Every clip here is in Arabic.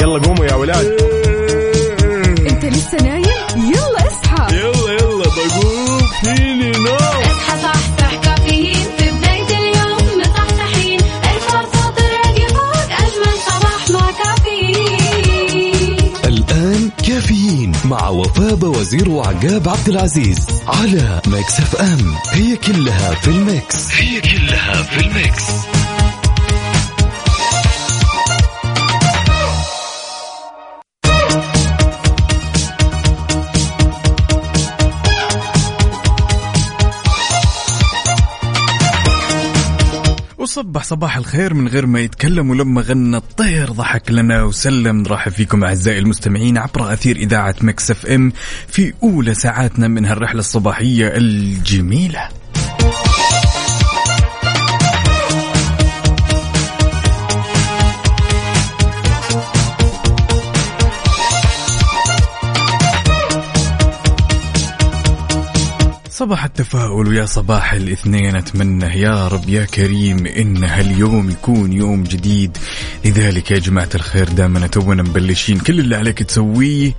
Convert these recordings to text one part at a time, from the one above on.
يلا قوموا يا ولاد. انت لسه نايم؟ يلا اصحى. يلا يلا بقوم فيني نوم اصحى صحصح كافيين. في بداية اليوم مصحصحين. الفرصة تراقي فوق أجمل صباح مع كافيين. الآن كافيين مع وفاء وزير وعقاب عبد العزيز على Mix FM. هي كلها في ال Mix. هي كلها في ال Mix. وصبح صباح الخير من غير ما يتكلم ولما غنى الطير ضحك لنا وسلم نرحب فيكم أعزائي المستمعين عبر أثير إذاعة Mix FM في أولى ساعاتنا من هالرحلة الصباحية الجميلة. صباح التفاؤل ويا صباح الاثنين اتمنى يا رب يا كريم إن هاليوم يكون يوم جديد. لذلك يا جماعة الخير دامنا تونا مبلشين. كل اللي عليك تسويه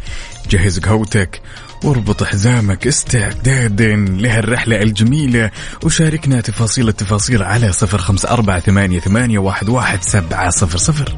جهز قهوتك واربط حزامك استعدادا لهالرحلة الجميلة. وشاركنا تفاصيل التفاصيل على صفر خمسة أربعة ثمانية, ثمانية واحد, واحد سبعة صفر صفر.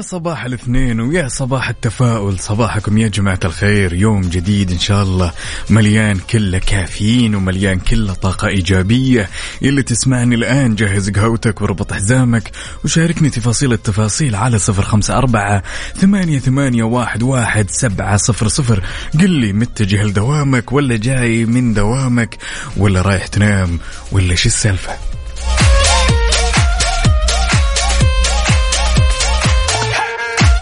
ويا صباح الاثنين ويا صباح التفاؤل. صباحكم يا جماعة الخير. يوم جديد إن شاء الله. مليان كله كافيين ومليان كله طاقة إيجابية. اللي تسمعني الآن جهز قهوتك وربط حزامك وشاركني تفاصيل التفاصيل على صفر خمسة أربعة ثمانية, ثمانية واحد, واحد سبعة صفر صفر. قل لي متجه لدوامك ولا جاي من دوامك ولا رايح تنام ولا شو السالفة؟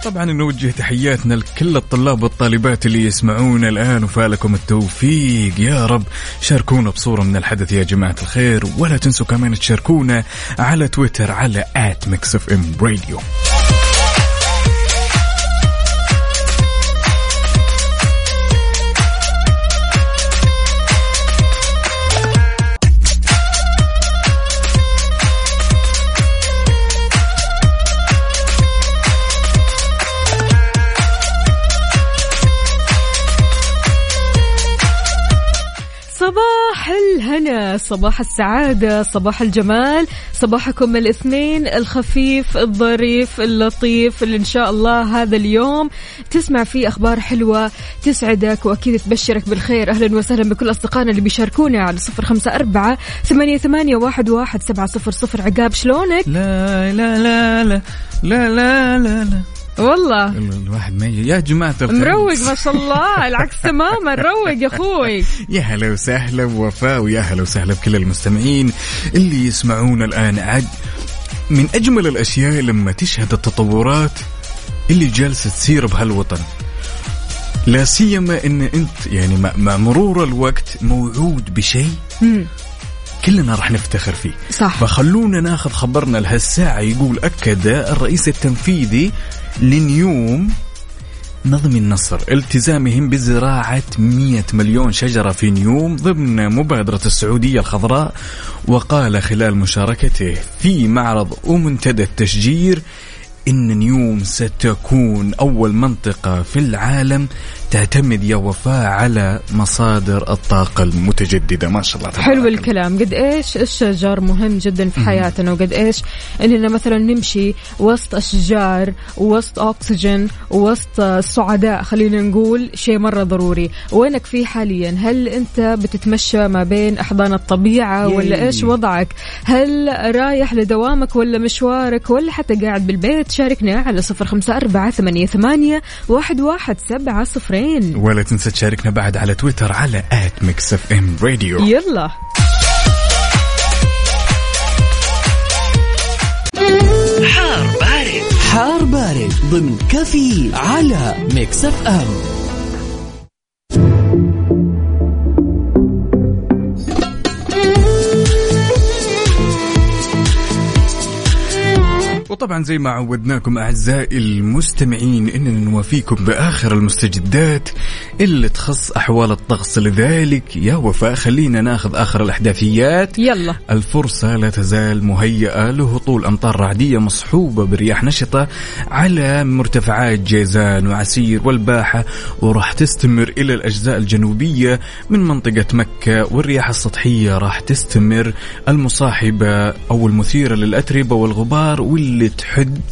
طبعا نوجه تحياتنا لكل الطلاب والطالبات اللي يسمعونا الآن وفالكم التوفيق. يا رب شاركونا بصورة من الحدث يا جماعة الخير ولا تنسوا كمان تشاركونا على تويتر على آت صباح السعادة صباح الجمال صباحكم الاثنين الخفيف الظريف اللطيف اللي إن شاء الله هذا اليوم تسمع فيه أخبار حلوة تسعدك وأكيد تبشرك بالخير. أهلا وسهلا بكل أصدقائنا اللي بيشاركونا على صفر خمسة أربعة ثمانية, ثمانية واحد, واحد سبعة صفر صفر. عقاب شلونك؟ لا لا لا لا لا لا لا, لا. والله. الواحد ما يا جماعة الخير. مروق ما شاء الله. العكس تماما. روق يا أخوي. يا هلا وسهلا بوفاء ويا هلا وسهلا بكل المستمعين اللي يسمعونا الآن. عد من أجمل الأشياء لما تشهد التطورات اللي جالسة تصير بهالوطن. لا سيما إن أنت يعني مع- مرور الوقت موعود بشيء. كلنا راح نفتخر فيه. صح. فخلونا ناخذ خبرنا لهالساعة يقول أكد الرئيس التنفيذي لنيوم نظم النصر. التزامهم بزراعة 100 مليون شجرة في نيوم ضمن مبادرة السعودية الخضراء وقال خلال مشاركته في معرض ومنتدى التشجير إن نيوم ستكون أول منطقة في العالم تعتمد يا وفاء على مصادر الطاقة المتجددة. ما شاء الله تبارك حلو. الكلام. قد إيش الشجر مهم جدا في حياتنا وقد إيش إننا مثلا نمشي وسط أشجار وسط أكسجين وسط السعداء خلينا نقول شيء مرة ضروري. وينك فيه حاليا؟ هل أنت بتتمشى ما بين أحضان الطبيعة ولا. إيش وضعك؟ هل رايح لدوامك ولا مشوارك ولا حتى قاعد بالبيت؟ شاركنا على صفر خمسة أربعة ثمانية, ثمانية واحد, واحد سبعة صفرين ولا تنسى تشاركنا بعد على تويتر على at Mix FM Radio يلا. حار بارد. حار بارد ضمن كافيين على Mix FM وطبعا زي ما عودناكم أعزائي المستمعين إننا نوافيكم بآخر المستجدات اللي تخص أحوال الطقس. لذلك يا وفاء خلينا ناخذ آخر الأحداثيات. يلا. الفرصة لا تزال مهيئة لهطول أمطار رعدية مصحوبة برياح نشطة على مرتفعات جيزان وعسير والباحة وراح تستمر إلى الأجزاء الجنوبية من منطقة مكة والرياح السطحية. راح تستمر المصاحبة أو المثيرة للأتربة والغبار واللي تحد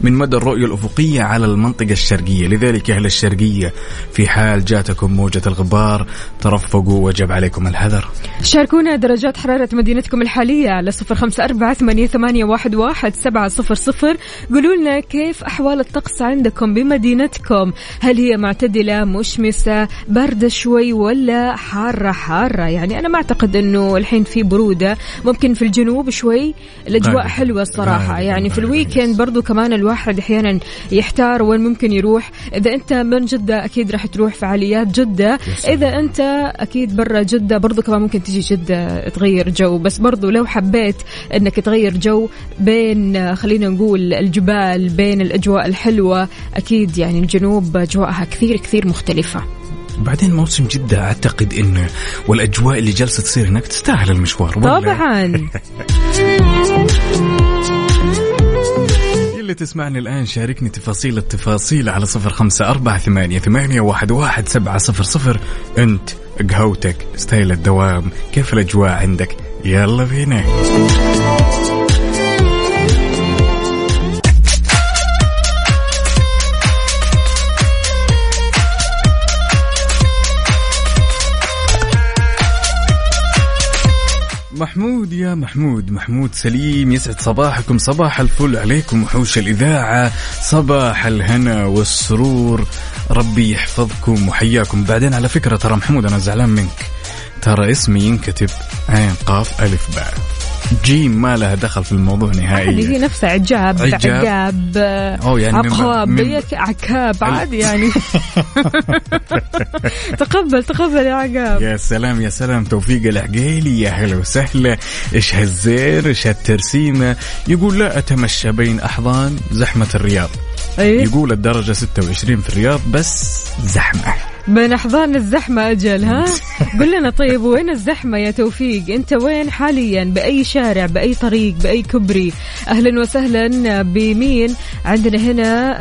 من مدى الرؤية الأفقية على المنطقة الشرقية لذلك أهل الشرقية في حال جاتكم موجة الغبار ترفقوا وجب عليكم الحذر شاركونا درجات حرارة مدينتكم الحالية على صفر خمسة أربعة ثمانية, ثمانية واحد, واحد سبعة صفر صفر قولوا لنا كيف أحوال الطقس عندكم بمدينتكم هل هي معتدلة مشمسة باردة شوي ولا حارة حارة يعني أنا ما أعتقد أنه الحين في برودة ممكن في الجنوب شوي الأجواء. حلوة الصراحة. يعني في. ال weekend برضو كمان الواحد أحيانا يحتار وين ممكن يروح. إذا أنت من جدة أكيد راح تروح فعاليات جدة. إذا أنت أكيد برا جدة برضو كمان ممكن تجي جدة تغير جو. بس برضو لو حبيت أنك تغير جو بين خلينا نقول الجبال بين الأجواء الحلوة أكيد يعني الجنوب أجواءها كثير كثير مختلفة. بعدين موسم جدة أعتقد إنه والأجواء اللي جالسة تصير هناك تستاهل المشوار ولا؟ طبعا. اللي تسمعني الآن شاركني تفاصيل التفاصيل على صفر خمسة أربعة ثمانية, ثمانية واحد, واحد سبعة صفر صفر. أنت قهوتك ستايل الدوام كيف الأجواء عندك؟ يلا بينا. محمود يا محمود. محمود سليم يسعد صباحكم. صباح الفل عليكم وحوش الإذاعة. صباح الهنا والسرور. ربي يحفظكم وحياكم. بعدين على فكرة ترى محمود أنا زعلان منك. ترى اسمي ينكتب عين قاف ألف باء جيم ما لها دخل في الموضوع هذه هي نهائيا نفسها عجاب عجاب. عقاب أو يعني عقاب عكاب عادي يعني. تقبل تقبل يا عقاب. يا سلام يا سلام توفيق العقيلي يا هلا وسهلا. إيش هالزير إيش هالترسيمة؟ يقول لا أتمشى بين أحضان زحمة الرياض. إيه؟ يقول الدرجة 26 في الرياض بس زحمة. بين أحضان الزحمة أجل ها؟ قل لنا طيب وين الزحمة يا توفيق؟ أنت وين حاليا؟ بأي شارع بأي طريق بأي كبري أهلا وسهلا بمين؟ عندنا هنا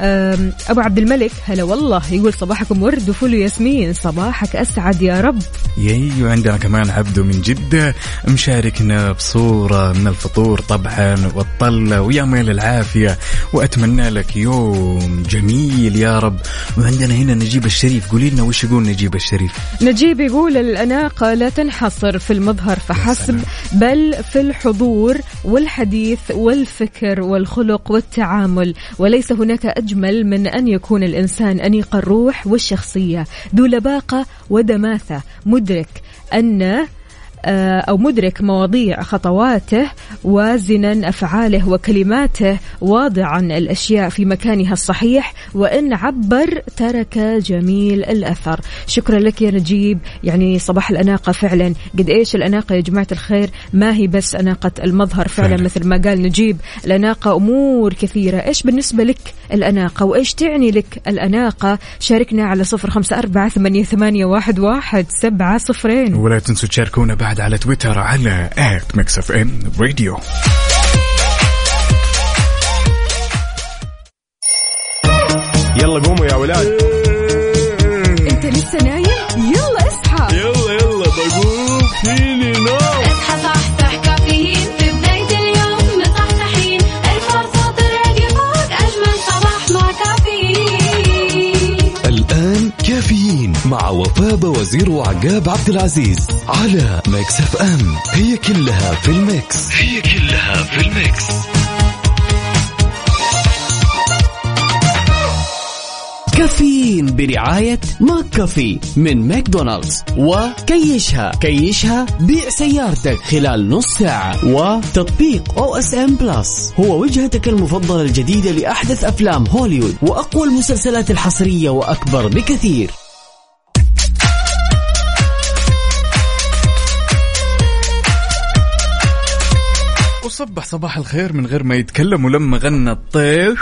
أبو عبد الملك. هلا والله يقول صباحكم ورد وفل وياسمين صباحك أسعد يا رب. يي وعندنا كمان عبدو من جدة مشاركنا بصورة من الفطور طبعا والطلة ويا ميل العافية وأتمنى لك يوم جميل يا رب. وعندنا هنا نجيب الشريف قولي لنا وش يقول نجيب الشريف؟ نجيب يقول الأناقة لا تنحصر في المظهر فحسب بل في الحضور والحديث والفكر والخلق والتعامل وليس هناك أجمل من أن يكون الإنسان أنيق الروح والشخصية. ذو لباقة ودماثة. مدرك أن آه، أو مدرك مواضيع خطواته وازنا أفعاله وكلماته واضعا الأشياء في مكانها الصحيح وإن عبر ترك جميل الأثر. شكرا لك يا نجيب. يعني صباح الأناقة فعلا. قد إيش الأناقة يا جماعة الخير؟ ما هي بس أناقة المظهر فعلا. مثل ما قال نجيب. الأناقة أمور كثيرة. إيش بالنسبة لك الأناقة؟ وإيش تعني لك الأناقة؟ شاركنا على صفر خمسة أربعة ثمانية, ثمانية واحد, واحد سبعة صفرين. ولا تنسوا تشاركونا بعد على تويتر على at Mix FM Radio. يلا قوموا يا ولاد. أنت لسه نايم؟ يلا اصحى. يلا يلا بقوم فيني نوم مع وفاء وزير وعقاب عبد العزيز على Mix FM. هي كلها في ال mix. هي كلها في ال mix. كافيين برعاية McCafé من ماكدونالدز. وكيشها كيشها بيع سيارتك خلال نص ساعة. وتطبيق OSN Plus هو وجهتك المفضلة الجديدة لأحدث أفلام هوليوود وأقوى المسلسلات الحصرية وأكثر بكثير. وصبح صباح الخير من غير ما يتكلم ولما غنى الطير.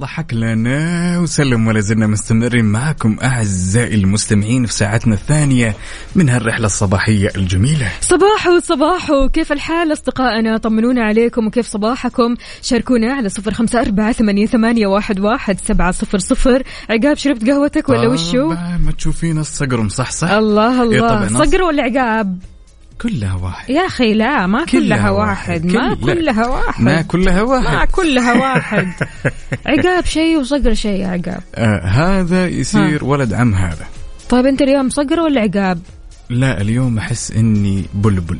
ضحك لنا وسلم ولا زلنا مستمرين معكم أعزائي المستمعين في ساعتنا الثانية من هالرحلة الصباحية الجميلة. صباحو صباحو كيف الحال أصدقائنا؟ طمنونا عليكم وكيف صباحكم؟ شاركونا على صفر خمسة أربعة ثمانية, ثمانية واحد, واحد سبعة صفر صفر. عقاب شربت قهوتك ولا وشو؟ ما تشوفين الصقر مصحصح. الله إيه الله طبعاً، صقر ولا عقاب؟ كلها واحد. يا أخي لا ما كلها واحد. ما كل-. كلها واحد. ما كلها ما واحد. كلها واحد. عقاب شيء وصقر شيء يا عقاب. آه هذا يصير ولد عم هذا. طيب أنت اليوم صقر ولا عقاب؟ لا اليوم أحس إني بلبل.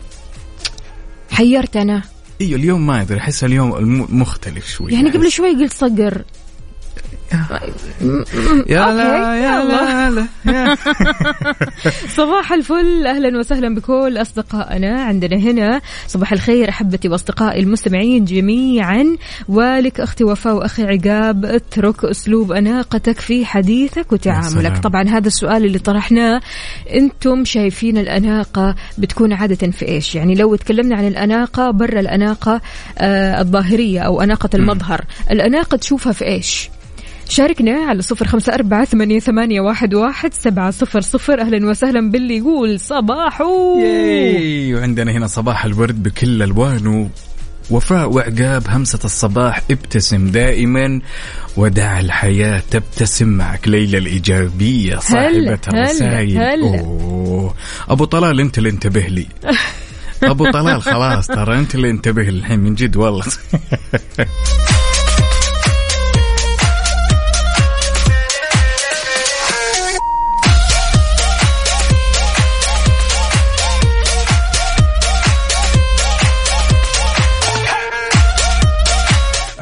حيرت أنا. إيوه اليوم ما أدري أحس اليوم مختلف شوي. يعني قبل. شوي قلت صقر. يا أوكي، لا يا. لا, لا يا صباح الفل. أهلا وسهلا بكل أصدقائنا عندنا هنا. صباح الخير أحبتي وأصدقائي المستمعين جميعا. ولك أختي وفاء وأخي عقاب اترك أسلوب أناقتك في حديثك وتعاملك. طبعا هذا السؤال اللي طرحناه أنتم شايفين الأناقة بتكون عادة في إيش؟ يعني لو تكلمنا عن الأناقة برا الأناقة آه الظاهرية أو أناقة المظهر الأناقة تشوفها في إيش؟ شاركنا على صفر خمسة أربعة ثمانية, ثمانية واحد, واحد سبعة صفر صفر. أهلا وسهلا باللي يقول صباحو. ياي وعندنا هنا صباح الورد بكل ألوانه. وفاء وعقاب همسة الصباح ابتسم دائما ودع الحياة تبتسم معك ليلى الإيجابية صاحبة الرسائل. أبو طلال أنت اللي انتبه لي. أبو طلال خلاص ترى أنت اللي انتبه الحين من جد والله.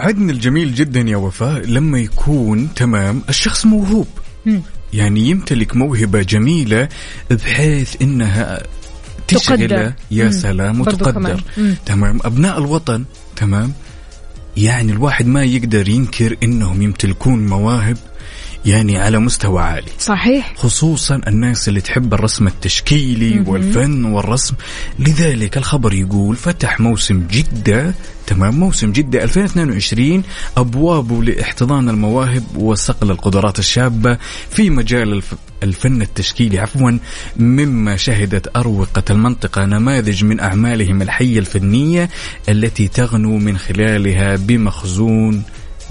عدنا الجميل جدا يا وفاء لما يكون تمام الشخص موهوب يعني يمتلك موهبة جميلة بحيث إنها. تشغله يا مم. سلام. وتقدر. تمام أبناء الوطن تمام يعني الواحد ما يقدر ينكر إنهم يمتلكون مواهب يعني على مستوى عالي. صحيح. خصوصا الناس اللي تحب الرسم التشكيلي والفن والرسم. لذلك الخبر يقول فتح موسم جدة تمام موسم جدة 2022 أبوابه لإحتضان المواهب وصقل القدرات الشابة في مجال الف... الفن التشكيلي. عفوا مما شهدت أروقة المنطقة نماذج من أعمالهم الحية الفنية التي تغنو من خلالها بمخزون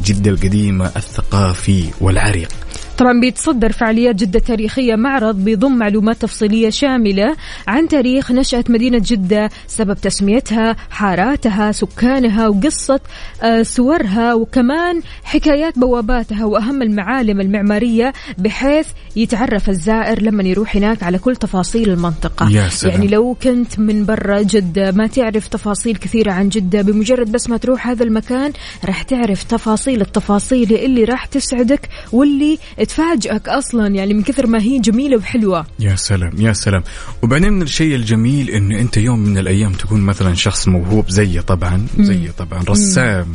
جدة القديمة الثقافي والعريق. طبعا بيتصدر فعاليات جدة التاريخية معرض بيضم معلومات تفصيلية شاملة عن تاريخ نشأة مدينة جدة سبب تسميتها حاراتها سكانها وقصة آه، صورها وكمان حكايات بواباتها وأهم المعالم المعمارية بحيث يتعرف الزائر لما يروح هناك على كل تفاصيل المنطقة يا سلام. يعني لو كنت من برا جدة ما تعرف تفاصيل كثيرة عن جدة بمجرد بس ما تروح هذا المكان راح تعرف تفاصيل التفاصيل اللي راح تسعدك واللي تفاجئك أصلا يعني من كثر ما هي جميلة وحلوة. يا سلام يا سلام. وبعدين من الشيء الجميل انه أنت يوم من الأيام تكون مثلا شخص موهوب زيي طبعا زيي طبعا رسام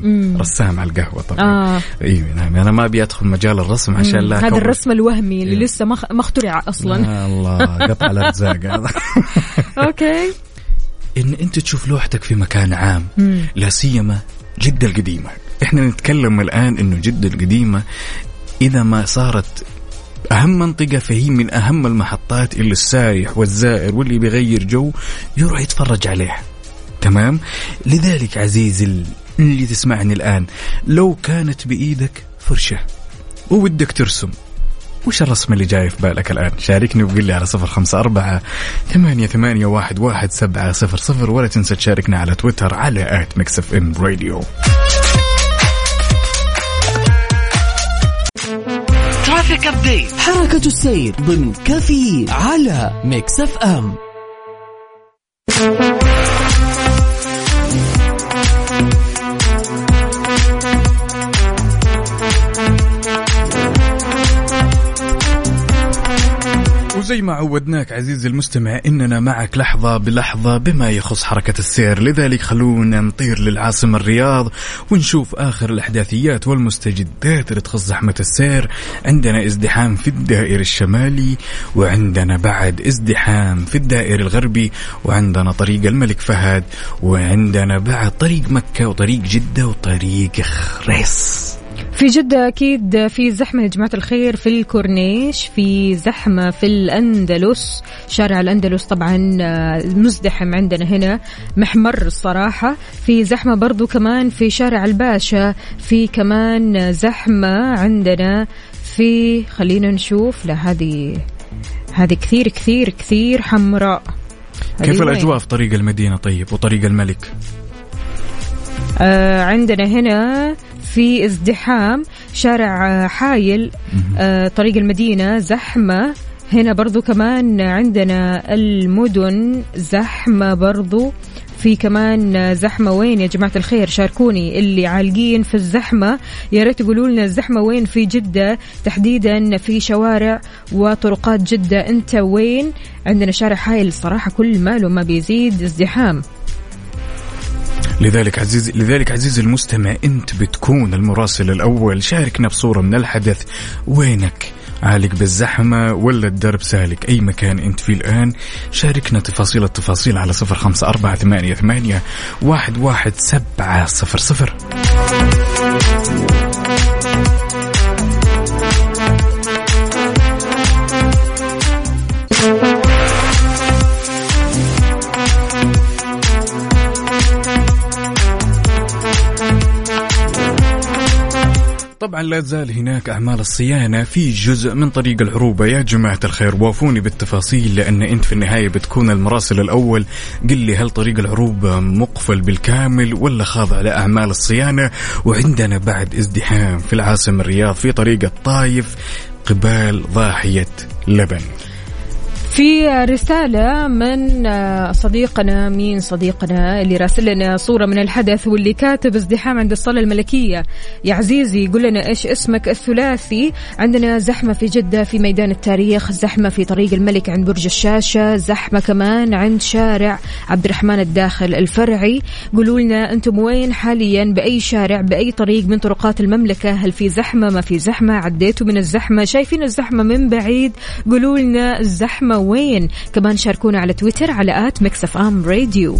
رسام على القهوة طبعا. آه. أيوه نعم أنا ما أبي أدخل مجال الرسم عشان لا هذا الرسم الوهمي اللي إيه. لسه ما اخترع أصلا. يا الله قطع الأرزاق هذا. أوكي. إن أنت تشوف لوحتك في مكان عام مم. لا سيما جدة القديمة. إحنا نتكلم الآن إنه جدة القديمة إذا ما صارت أهم منطقة فهي من أهم المحطات اللي السايح والزائر واللي بيغير جو يروح يتفرج عليها. تمام؟ لذلك عزيزي ال- اللي تسمعني الآن لو كانت بإيدك فرشة وودك ترسم وش الرسم اللي جاي في بالك الآن؟ شاركني وقول لي على صفر خمسة أربعة ثمانية, ثمانية واحد, واحد سبعة صفر صفر ولا تنسى تشاركنا على تويتر على at Mix FM Radio. Traffic update حركة السير ضمن كافيين على Mix FM. وزي ما عودناك عزيزي المستمع إننا معك لحظة بلحظة بما يخص حركة السير. لذلك خلونا نطير للعاصمة الرياض ونشوف آخر الأحداثيات والمستجدات اللي تخص زحمة السير. عندنا ازدحام في الدائري الشمالي وعندنا بعد ازدحام في الدائري الغربي وعندنا طريق الملك فهد وعندنا بعد طريق مكة وطريق جدة وطريق خريص. في جدة أكيد في زحمة يا جماعة الخير في الكورنيش في زحمة في الأندلس. شارع الأندلس طبعا آه، مزدحم عندنا هنا محمر الصراحة. في زحمة برضو كمان في شارع الباشا. في كمان زحمة عندنا في خلينا نشوف لا هذه هذه كثير كثير كثير حمراء. كيف؟ الأجواء في طريق المدينة طيب وطريق الملك؟ آه عندنا هنا في ازدحام شارع آه، حايل آه طريق المدينة زحمة. هنا برضو كمان عندنا المدن زحمة برضو. في كمان زحمة وين يا جماعة الخير؟ شاركوني. اللي عالقين في الزحمة يا ريت تقولوا لنا الزحمة وين؟ في جدة تحديدا في شوارع وطرقات جدة. أنت وين؟ عندنا شارع حايل. الصراحة كل ماله ما بيزيد ازدحام. لذلك عزيزي لذلك عزيزي المستمع انت بتكون المراسل الأول. شاركنا بصورة من الحدث. وينك؟ عالق بالزحمة ولا الدرب سالك أي مكان أنت فيه الآن؟ شاركنا تفاصيل التفاصيل على صفر خمسة أربعة ثمانية, ثمانية واحد, واحد سبعة صفر صفر. طبعا لا تزال هناك أعمال الصيانة في جزء من طريق العروبة يا جماعة الخير وافوني بالتفاصيل لأن أنت في النهاية بتكون المراسل الأول. قل لي هل طريق العروبة مقفل بالكامل ولا خاضع لأعمال الصيانة؟ وعندنا بعد ازدحام في العاصمة الرياض في طريق الطايف قبال ضاحية لبن. في رسالة من صديقنا مين صديقنا اللي راسل لنا صورة من الحدث واللي كاتب ازدحام عند الصالة الملكية. يا عزيزي قل لنا إيش اسمك الثلاثي؟ عندنا زحمة في جدة في ميدان التاريخ زحمة في طريق الملك عند برج الشاشة زحمة كمان عند شارع عبد الرحمن الداخل الفرعي. قولوا لنا أنتم وين حاليا؟ بأي شارع بأي طريق من طرقات المملكة؟ هل في زحمة؟ ما في زحمة؟ عديتوا من الزحمة؟ شايفين الزحمة من بعيد؟ قولوا لنا الزحمة وين. كمان شاركونا على تويتر على at Mix FM Radio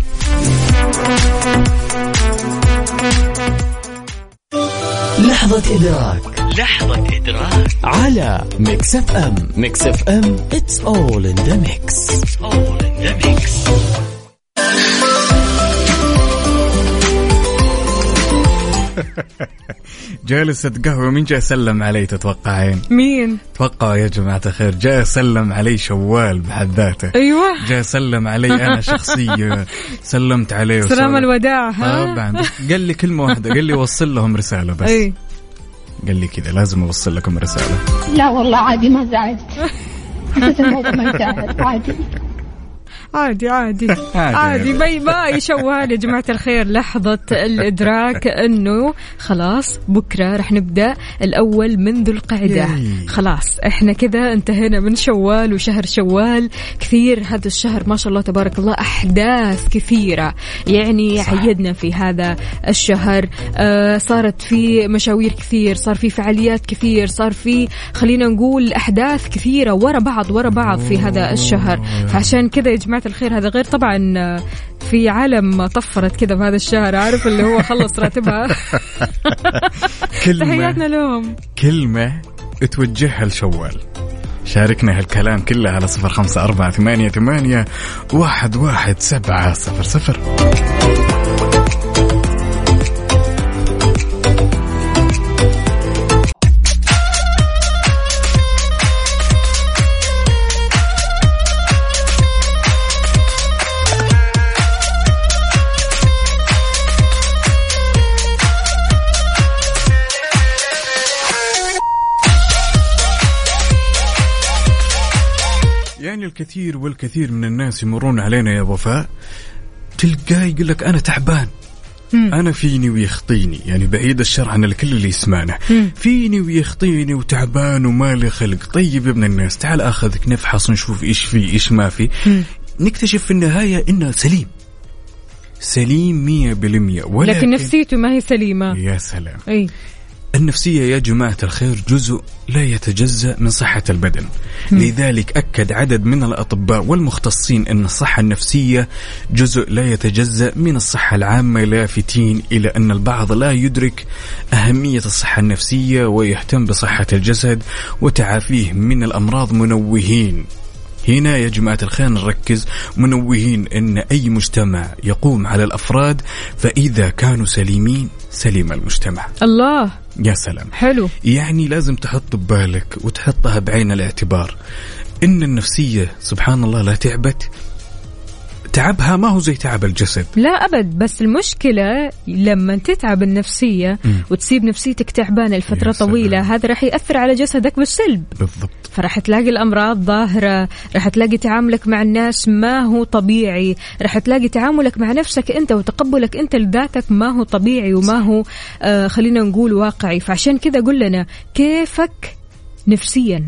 لحظة إدراك. لحظة إدراك. على Mix FM Mix FM it's all in the mix. It's all in the mix. جالسة قهوة مين جاء سلم علي تتوقعين؟ مين؟ توقعوا يا جماعة الخير جاء سلم علي شوال بحد ذاته. أيوه. جاء سلم علي أنا شخصيا. سلمت عليه سلام. الوداع ها؟ طبعا. قال لي كلمة واحدة قال لي وصل لهم رسالة بس. أي. قال لي كذا لازم أوصل لكم رسالة. لا والله عادي ما زعلت. حسيت الموضوع ما يزعل عادي. عادي عادي. عادي. ما ما يشوال يا جماعة الخير لحظة الإدراك أنه خلاص بكرة رح نبدأ الأول من ذو القعدة. ياي. خلاص إحنا كذا انتهينا من شوال وشهر شوال. كثير هذا الشهر ما شاء الله تبارك الله أحداث كثيرة. يعني صح. عيدنا في هذا الشهر. آه صارت في مشاوير كثير صار في فعاليات كثير صار في خلينا نقول أحداث كثيرة ورا بعض ورا بعض في هذا الشهر. فعشان كذا يا جماعة الخير هذا غير طبعا آه، في عالم طفرت كذا بهذا الشهر عارف؟ اللي هو خلص راتبها. كلمة. تحياتنا لهم. كلمة توجهها لشوال. شاركنا هالكلام كله على صفر خمسة أربعة ثمانية ثمانية واحد واحد سبعة صفر صفر. الكثير والكثير من الناس يمرون علينا يا وفاء تلقاه يقول لك أنا تعبان. أنا فيني ويخطيني يعني بعيد الشر عن الكل اللي يسمعنا. فيني ويخطيني وتعبان ومالي خلق. طيب يا ابن الناس تعال آخذك نفحص نشوف إيش في إيش ما في. نكتشف في النهاية إنه سليم. سليم مية بالمية. ولكن لكن نفسيته ما هي سليمة. يا سلام. أي. النفسية يا جماعة الخير جزء لا يتجزأ من صحة البدن. لذلك أكد عدد من الأطباء والمختصين أن الصحة النفسية جزء لا يتجزأ من الصحة العامة لافتين إلى أن البعض لا يدرك أهمية الصحة النفسية ويهتم بصحة الجسد وتعافيه من الأمراض منوهين. هنا يا جماعة الخير نركز منوهين أن أي مجتمع يقوم على الأفراد فإذا كانوا سليمين سليم المجتمع. الله. يا سلام. حلو. يعني لازم تحط ببالك وتحطها بعين الاعتبار. إن النفسية سبحان الله لا تعبت. تعبها ما هو زي تعب الجسد. لا أبد بس المشكلة لما تتعب النفسية وتسيب نفسيتك تعبانة لفترة. طويلة هذا راح يأثر على جسدك بالسلب. بالضبط. فراح تلاقي الأمراض ظاهرة راح تلاقي تعاملك مع الناس ما هو طبيعي راح تلاقي تعاملك مع نفسك أنت وتقبلك أنت لذاتك ما هو طبيعي وما هو آه خلينا نقول واقعي. فعشان كذا قل لنا كيفك نفسيا؟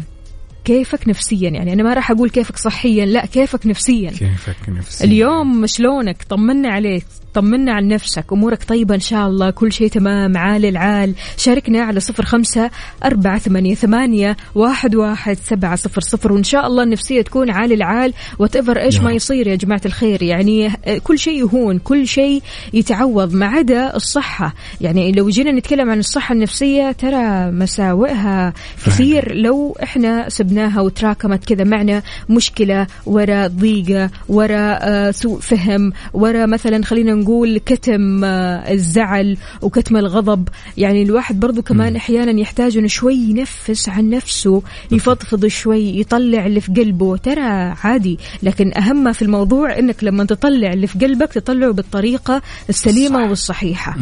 كيفك نفسيا؟ يعني أنا ما راح أقول كيفك صحيا لا كيفك نفسيا. كيفك نفسي اليوم شلونك؟ طمنا عليك. طمنا عن نفسك أمورك طيبة إن شاء الله كل شيء تمام عال العال. شاركنا على صفر خمسة أربعة ثمانية, ثمانية واحد, واحد سبعة صفر صفر وإن شاء الله النفسية تكون عال العال وتفر إيش ما رب. يصير يا جماعة الخير. يعني آه، كل شيء يهون كل شيء يتعوض ما عدا الصحة. يعني لو جينا نتكلم عن الصحة النفسية ترى مساوئها كثير. لو إحنا سبناها وتراكمت كذا معنا مشكلة ورا ضيقة ورا آه، سوء فهم ورا مثلا خلينا نقول كتم آه، الزعل وكتم الغضب. يعني الواحد برضو كمان أحيانا يحتاج إنه شوي ينفس عن نفسه يفضفض شوي يطلع اللي في قلبه. ترى عادي لكن أهم ما في الموضوع إنك لما تطلع اللي في قلبك تطلعه بالطريقة السليمة والصحيحة.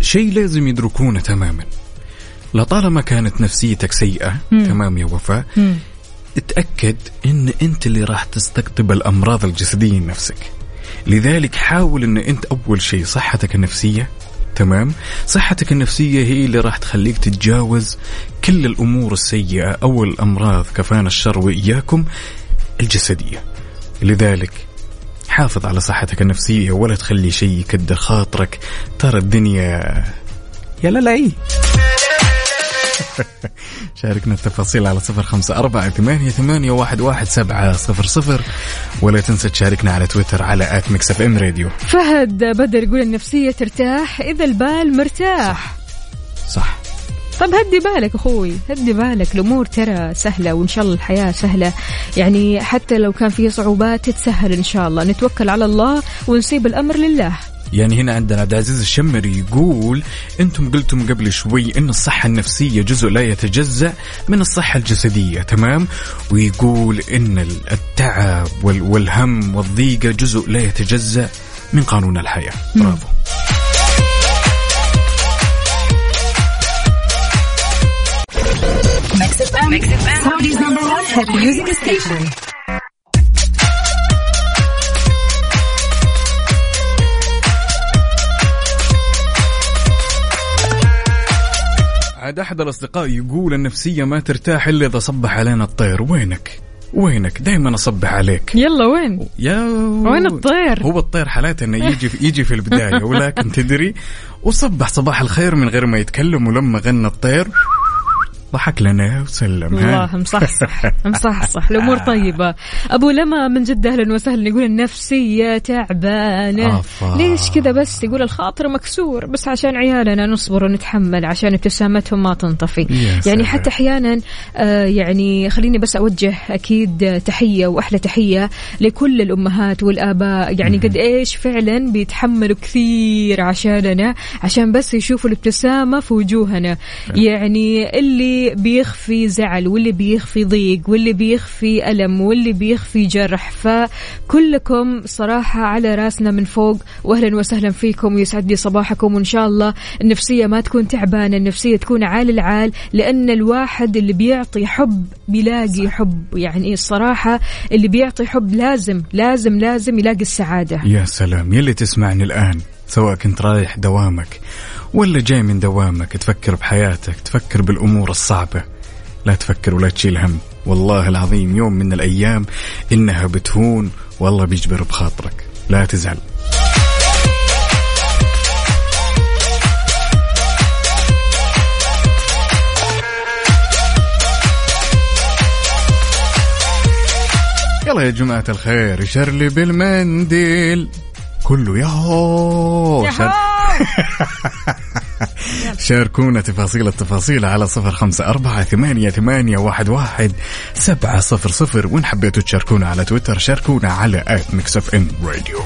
شيء لازم يدركونه تماما. لطالما كانت نفسيتك سيئة تمام يا وفاء اتأكد إن أنت اللي راح تستقطب الأمراض الجسدية لنفسك لذلك حاول إن أنت أول شيء صحتك النفسية تمام؟ صحتك النفسية هي اللي راح تخليك تتجاوز كل الأمور السيئة أو الأمراض كفانا الشر وإياكم الجسدية. لذلك حافظ على صحتك النفسية ولا تخلي شيء يكدر خاطرك ترى الدنيا يا لا لا شاركنا التفاصيل على صفر خمسة أربعة ثمانية, ثمانية واحد, واحد سبعة صفر صفر. ولا تنسى تشاركنا على تويتر على at Mix FM Radio. فهد بدر يقول النفسية ترتاح إذا البال مرتاح. صح. طب هدي بالك أخوي هدي بالك. الأمور ترى سهلة وإن شاء الله الحياة سهلة. يعني حتى لو كان في صعوبات تتسهل إن شاء الله. نتوكل على الله ونسيب الأمر لله. يعني هنا عندنا عبد العزيز الشمري يقول أنتم قلتم قبل شوي إن الصحة النفسية جزء لا يتجزأ من الصحة الجسدية تمام؟ ويقول إن التعب وال- والهم والضيقة جزء لا يتجزأ من قانون الحياة. برافو. عاد أحد الأصدقاء يقول النفسية ما ترتاح إلا إذا صبح علينا الطير. وينك؟ وينك؟ دائما أصبح عليك. يلا وين؟ يا وين الطير؟ هو الطير حالاته إنه يجي في يجي في البداية ولكن تدري وصبح صباح الخير من غير ما يتكلم ولما غنى الطير ضحك لنا وسلم. ها؟ الله مصحصح مصحصح. الأمور طيبة. أبو لما من جدة أهلا وسهلا يقول النفسية تعبانة. أفا. ليش كذا بس؟ يقول الخاطر مكسور. بس عشان عيالنا نصبر ونتحمل عشان ابتسامتهم ما تنطفي. يعني. حتى أحيانا آه يعني خليني بس أوجه أكيد تحية وأحلى تحية لكل الأمهات والآباء. يعني قد إيش فعلا بيتحملوا كثير عشاننا عشان بس يشوفوا الابتسامة في وجوهنا. يعني اللي بيخفي زعل واللي بيخفي ضيق واللي بيخفي ألم واللي بيخفي جرح. فكلكم صراحة على راسنا من فوق. واهلا وسهلا فيكم ويسعد لي صباحكم. وإن شاء الله النفسية ما تكون تعبانة النفسية تكون عال العال لأن الواحد اللي بيعطي حب بيلاقي حب. يعني الصراحة اللي بيعطي حب لازم لازم لازم يلاقي السعادة. يا سلام. يلي تسمعني الآن سواء كنت رايح دوامك ولا جاي من دوامك تفكر بحياتك تفكر بالأمور الصعبة. لا تفكر ولا تشيل هم. والله العظيم يوم من الأيام إنها بتهون والله بيجبر بخاطرك. لا تزعل. يلا يا جماعة الخير يشرلي بالمنديل. كله ياهو شار... شاركونا تفاصيل التفاصيل على صفر خمسة أربعة ثمانية, ثمانية واحد, واحد سبعة صفر صفر. وإن حبيتوا تشاركونا على تويتر شاركونا على at Mix FM Radio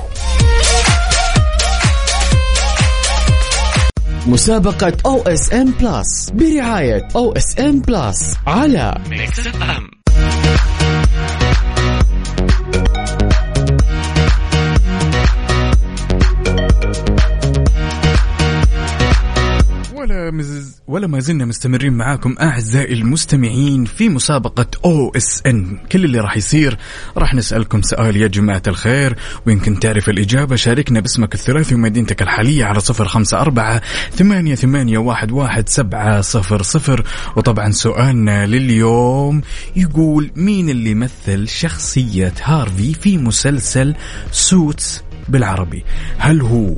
مسابقة OSN Plus برعاية OSN Plus على ولا مز... ولا ما زلنا مستمرين معاكم أعزائي المستمعين في مسابقة OSN. كل اللي راح يصير راح نسألكم سؤال يا جماعة الخير ويمكن تعرف الإجابة؟ شاركنا باسمك الثلاثي ومدينتك الحالية على صفر خمسة أربعة ثمانية ثمانية واحد واحد سبعة صفر صفر. وطبعا سؤالنا لليوم يقول مين اللي مثل شخصية هارفي في مسلسل Suits بالعربي؟ هل هو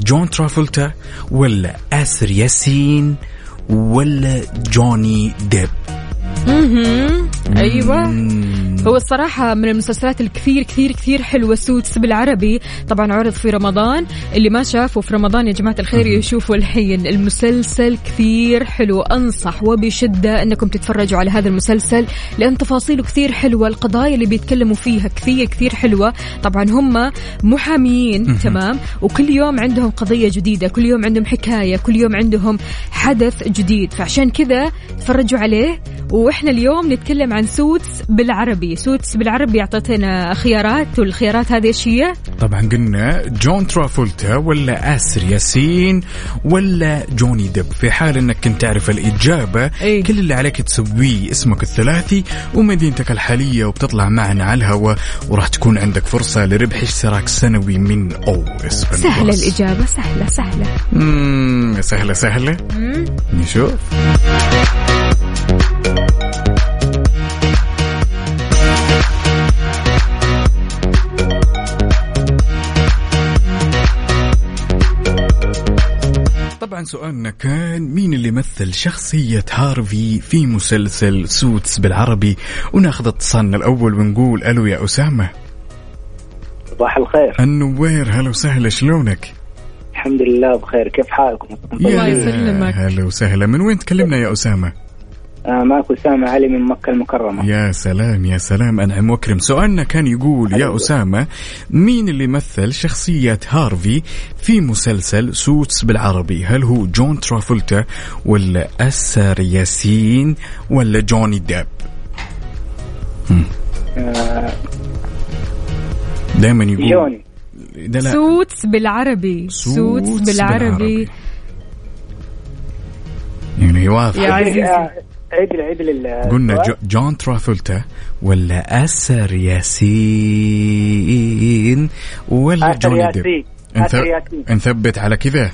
جون ترافولتا ولا آسر ياسين ولا جوني ديب. مهم. أيوه. هو الصراحة من المسلسلات الكثير كثير كثير حلوة Suits بالعربي. طبعا عرض في رمضان. اللي ما شافه في رمضان يا جماعة الخير يشوفوا الحين. المسلسل كثير حلو. أنصح وبشدة أنكم تتفرجوا على هذا المسلسل لأن تفاصيله كثير حلوة. القضايا اللي بيتكلموا فيها كثير كثير حلوة. طبعا هم محاميين تمام؟ وكل يوم عندهم قضية جديدة كل يوم عندهم حكاية كل يوم عندهم حدث جديد. فعشان كذا تفرجوا عليه وإحنا اليوم نتكلم عن Suits بالعربي. Suits بالعربي اعطتنا خيارات والخيارات هذه إيش هي؟ طبعا قلنا جون ترافولتا ولا آسر ياسين ولا جوني ديب. في حال إنك كنت تعرف الإجابة إيه. كل اللي عليك تسويه اسمك الثلاثي ومدينتك الحالية وبتطلع معنا على الهواء وراح تكون عندك فرصة لربح اشتراك سنوي من OSN سهلة الإجابة سهلة سهلة. مم، سهلة سهلة. نشوف. طبعا سؤالنا كان مين اللي مثل شخصية هارفي في مسلسل Suits بالعربي وناخذ اتصالنا الأول ونقول ألو يا أسامة صباح الخير النوير هلا وسهلا شلونك؟ الحمد لله بخير كيف حالكم الله يا يسلمك. هلا وسهلا من وين تكلمنا يا أسامة؟ آه معك أسامة علي من مكة المكرمة. يا سلام يا سلام أنعم وأكرم سؤالنا كان يقول يا أسامة مين اللي مثل شخصية هارفي في مسلسل Suits بالعربي؟ هل هو جون ترافولتا ولا أسر ياسين ولا جوني ديب؟ آه دائما يقول جوني. ده لا. Suits بالعربي. Suits بالعربي. يعني يوافق يا عزيزي. آه، عيد عيد لل- قلنا. جو جون ترافولتا ولا أسر ياسين ولا جوني ديب. نثبت على كذا؟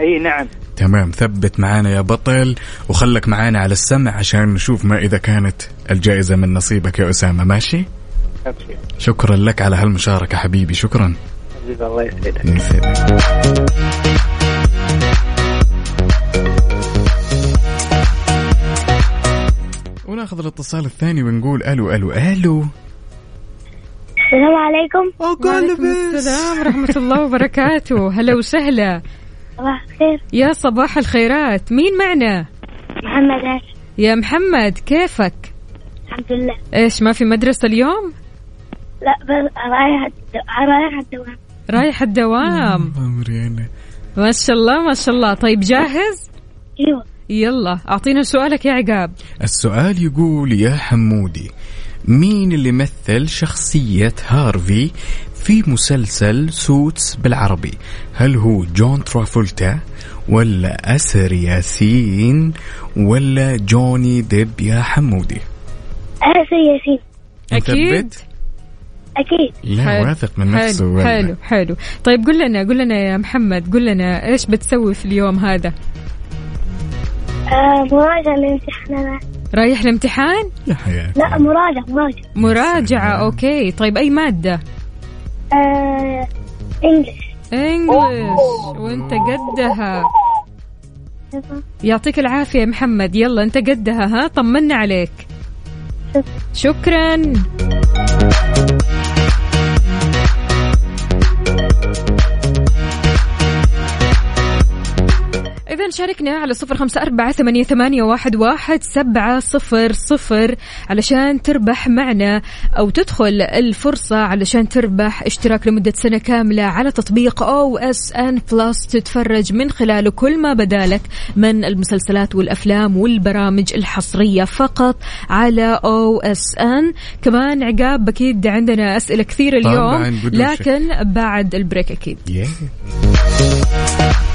إي نعم. تمام ثبت معانا يا بطل وخلك معانا على السمع عشان نشوف ما إذا كانت الجائزة من نصيبك يا أسامة. ماشي؟ أبشر. شكرا لك على هالمشاركة حبيبي شكرا. الله يسعدك. وناخذ الاتصال الثاني ونقول ألو ألو ألو. السلام عليكم. وعليكم السلام ورحمة الله وبركاته. هلا وسهلا. صباح الخير. يا صباح الخيرات. مين معنا؟ محمد. هاشم يا محمد كيفك؟ الحمد لله. إيش ما في مدرسة اليوم؟ لا بس رايح رايح الدوام. رايح الدوام. ما شاء الله ما شاء الله. طيب جاهز؟ أيوه. يلا أعطينا سؤالك يا عقاب. السؤال يقول يا حمودي مين اللي مثل شخصية هارفي في مسلسل Suits بالعربي؟ هل هو جون ترافولتا ولا أسر ياسين ولا جوني ديب يا حمودي؟ آسر ياسين. أكيد؟ أكيد. لا حلو. واثق من نفسه حلو ولا. حلو حلو. طيب قل لنا قل لنا يا محمد قل لنا إيش بتسوي في اليوم هذا؟ مراجعة لامتحانات رايح الامتحان؟ يا حياتي. لا مراجعة مراجعة. مراجعة. أوكي. طيب أي مادة؟ آه إنجلش انجلش وأنت قدها. يعطيك العافية يا محمد. يلا أنت قدها ها؟ طمنا عليك. شكرا. شاركنا على صفر خمسة أربعة ثمانية, ثمانية واحد, واحد سبعة صفر صفر علشان تربح معنا أو تدخل الفرصة علشان تربح اشتراك لمدة سنة كاملة على تطبيق OSN Plus تتفرج من خلاله كل ما بدالك من المسلسلات والأفلام والبرامج الحصرية فقط على OSN كمان عقاب أكيد عندنا أسئلة كثيرة اليوم. لكن بعد ال break أكيد Yeah.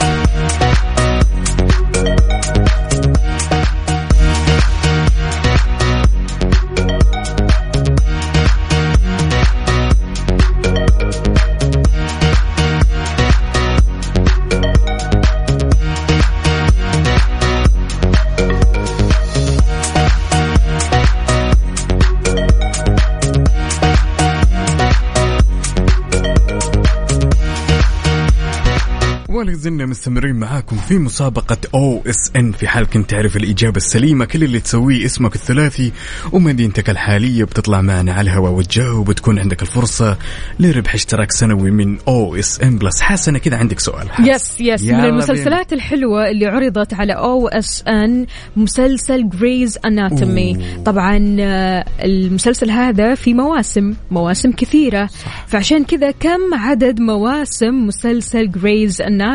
ولا زلنا مستمرين معاكم في مسابقة OSN في حال كنت تعرف الإجابة السليمة كل اللي تسويه اسمك الثلاثي ومدينتك الحالية بتطلع معنا على الهواء وتجاوب وتكون عندك الفرصة لربح اشتراك سنوي من OSN Plus. حسنة كده عندك سؤال. حاس. yes yes من المسلسلات الحلوة اللي عرضت على OSN مسلسل Grey's Anatomy طبعا آه، المسلسل هذا في مواسم مواسم كثيرة. فعشان كذا كم عدد مواسم مسلسل جريز اناتومي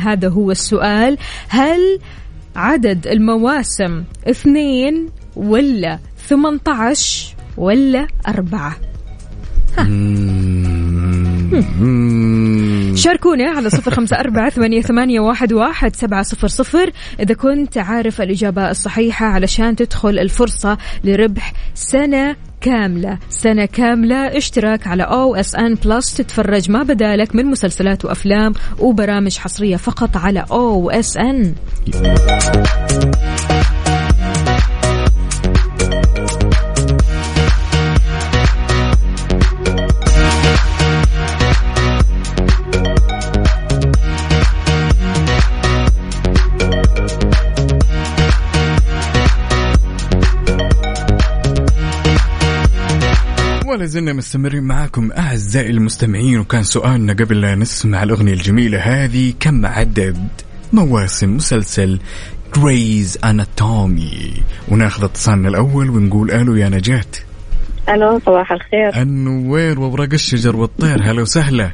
هذا هو السؤال. هل عدد المواسم اثنين ولا 18 ولا أربعة. شاركونا على صفر خمسة أربعة ثمانية, ثمانية واحد, واحد سبعة صفر صفر. إذا كنت عارف الإجابة الصحيحة علشان تدخل الفرصة لربح سنة كاملة. سنة كاملة اشتراك على OSN Plus تتفرج ما بدالك من مسلسلات وأفلام وبرامج حصرية فقط على OSN ولا زلنا مستمرين معاكم أعزائي المستمعين وكان سؤالنا قبل لا نسمع الأغنية الجميلة هذه كم عدد مواسم مسلسل جريز أناتومي وناخذ اتصالنا الأول ونقول ألو يا نجاة. ألو صباح الخير. النوير وأوراق الشجر والطير هلا وسهلا.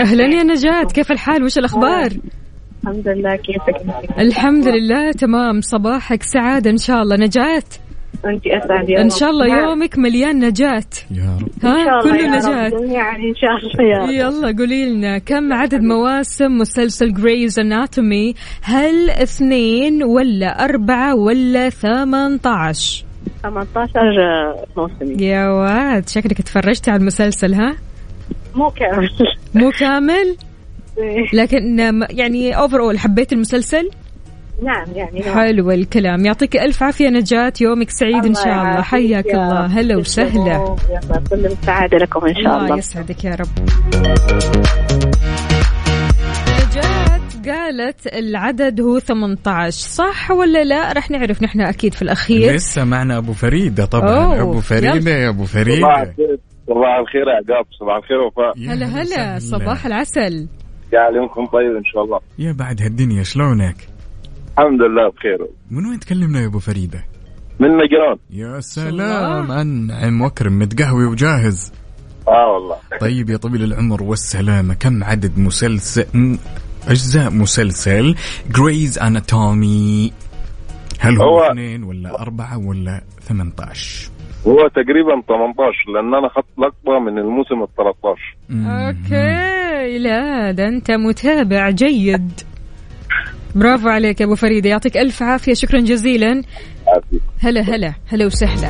أهلا يا نجاة كيف الحال؟ وش الأخبار؟ الحمد لله كيفك؟ الحمد لله تمام. صباحك سعادة إن شاء الله. نجاة. أنت أسعد يا إن رب. شاء الله نعم. يومك مليان نجاح. يا رب. ها؟ إن كله يا رب. نجاح جميعا إن شاء الله يا رب. يلا قولي لنا كم عدد مواسم مسلسل Grey's Anatomy هل اثنين ولا أربعة ولا ثمانية عشر 18 موسم يا واد شكلك تفرجتي على المسلسل ها؟ مو كامل. مو كامل؟ لكن يعني over حبيت المسلسل؟ نعم يعني حلو الكلام. يعطيك ألف عافية نجاة. يومك سعيد إن شاء الله. حياك الله. هلا وسهلا. يلا كل السعادة لكم إن شاء الله الله. يسعدك يا رب. نجاة قالت العدد هو 18 صح ولا لا؟ رح نعرف نحن أكيد في الأخير. لسه معنا أبو فريدة طبعا. أوه، أبو فريدة يلا. يا فريدة. الخير. صباح الخير يا عقاب صباح الخير وفاء. هلا هلا. صباح العسل. يعلمكم طيب إن شاء الله. يا بعد هالدنيا شلونك؟ الحمد لله بخير. من وين تكلمنا يا أبو فريدة؟ من نجران يا سلام أنعم وأكرم متقهوي وجاهز. آه والله. طيب يا طويل العمر والسلامة. كم عدد مسلسل م- أجزاء مسلسل جريز أناتومي هل هو, هو- اثنين ولا أربعة ولا 18 هو تقريبا 18 لأن أنا خدت لقطه من الموسم ال 13 أوكي لا ده أنت متابع جيد. برافو عليك يا أبو فريدة. يعطيك ألف عافية. شكرا جزيلا. عافية. هلا هلا. هلا وسهلا.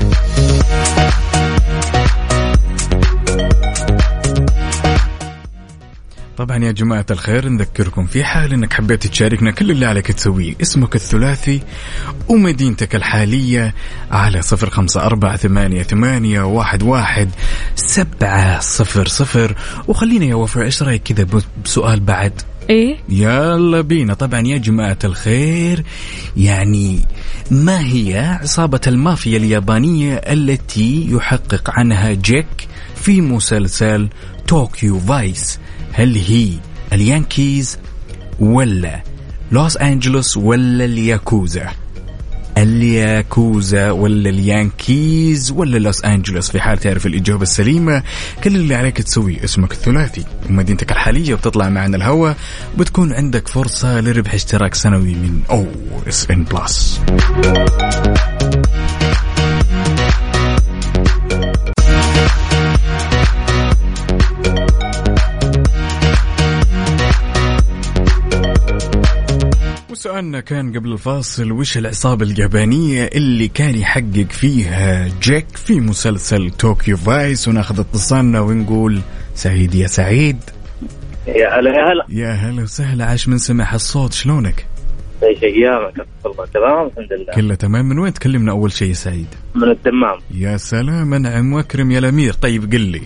طبعا يا جماعة الخير نذكركم في حال إنك حبيت تشاركنا كل اللي عليك تسويه. اسمك الثلاثي ومدينتك الحالية على صفر خمسة أربعة ثمانية, ثمانية واحد, واحد سبعة صفر صفر. وخلينا يا وفاء إيش رأيك كذا بسؤال بعد؟ إيه؟ يلا بينا. طبعا يا جماعة الخير يعني ما هي عصابة المافيا اليابانية التي يحقق عنها جيك في مسلسل Tokyo Vice؟ هل هي اليانكيز ولا لوس أنجلوس ولا الياكوزا؟ الياكوزا ولا اليانكيز ولا لوس أنجلوس في حال تعرف الإجابة السليمة كل اللي عليك تسويه اسمك الثلاثي. ومدينتك الحالية وبتطلع معنا الهواء بتكون عندك فرصة لربح اشتراك سنوي من OSN Plus وسؤالنا كان قبل الفاصل وش العصابة اليابانية اللي كان يحقق فيها جيك في مسلسل Tokyo Vice وناخذ اتصالنا ونقول سعيد يا سعيد. يا هلا يا هلا. يا هلا وسهلا. عاش من سمع الصوت شلونك؟ إيش ايامك الله تمام الحمد لله. كله تمام. من وين تكلمنا أول شيء يا سعيد؟ من الدمام. يا سلام. أنعم وأكرم يا الأمير. طيب قل لي.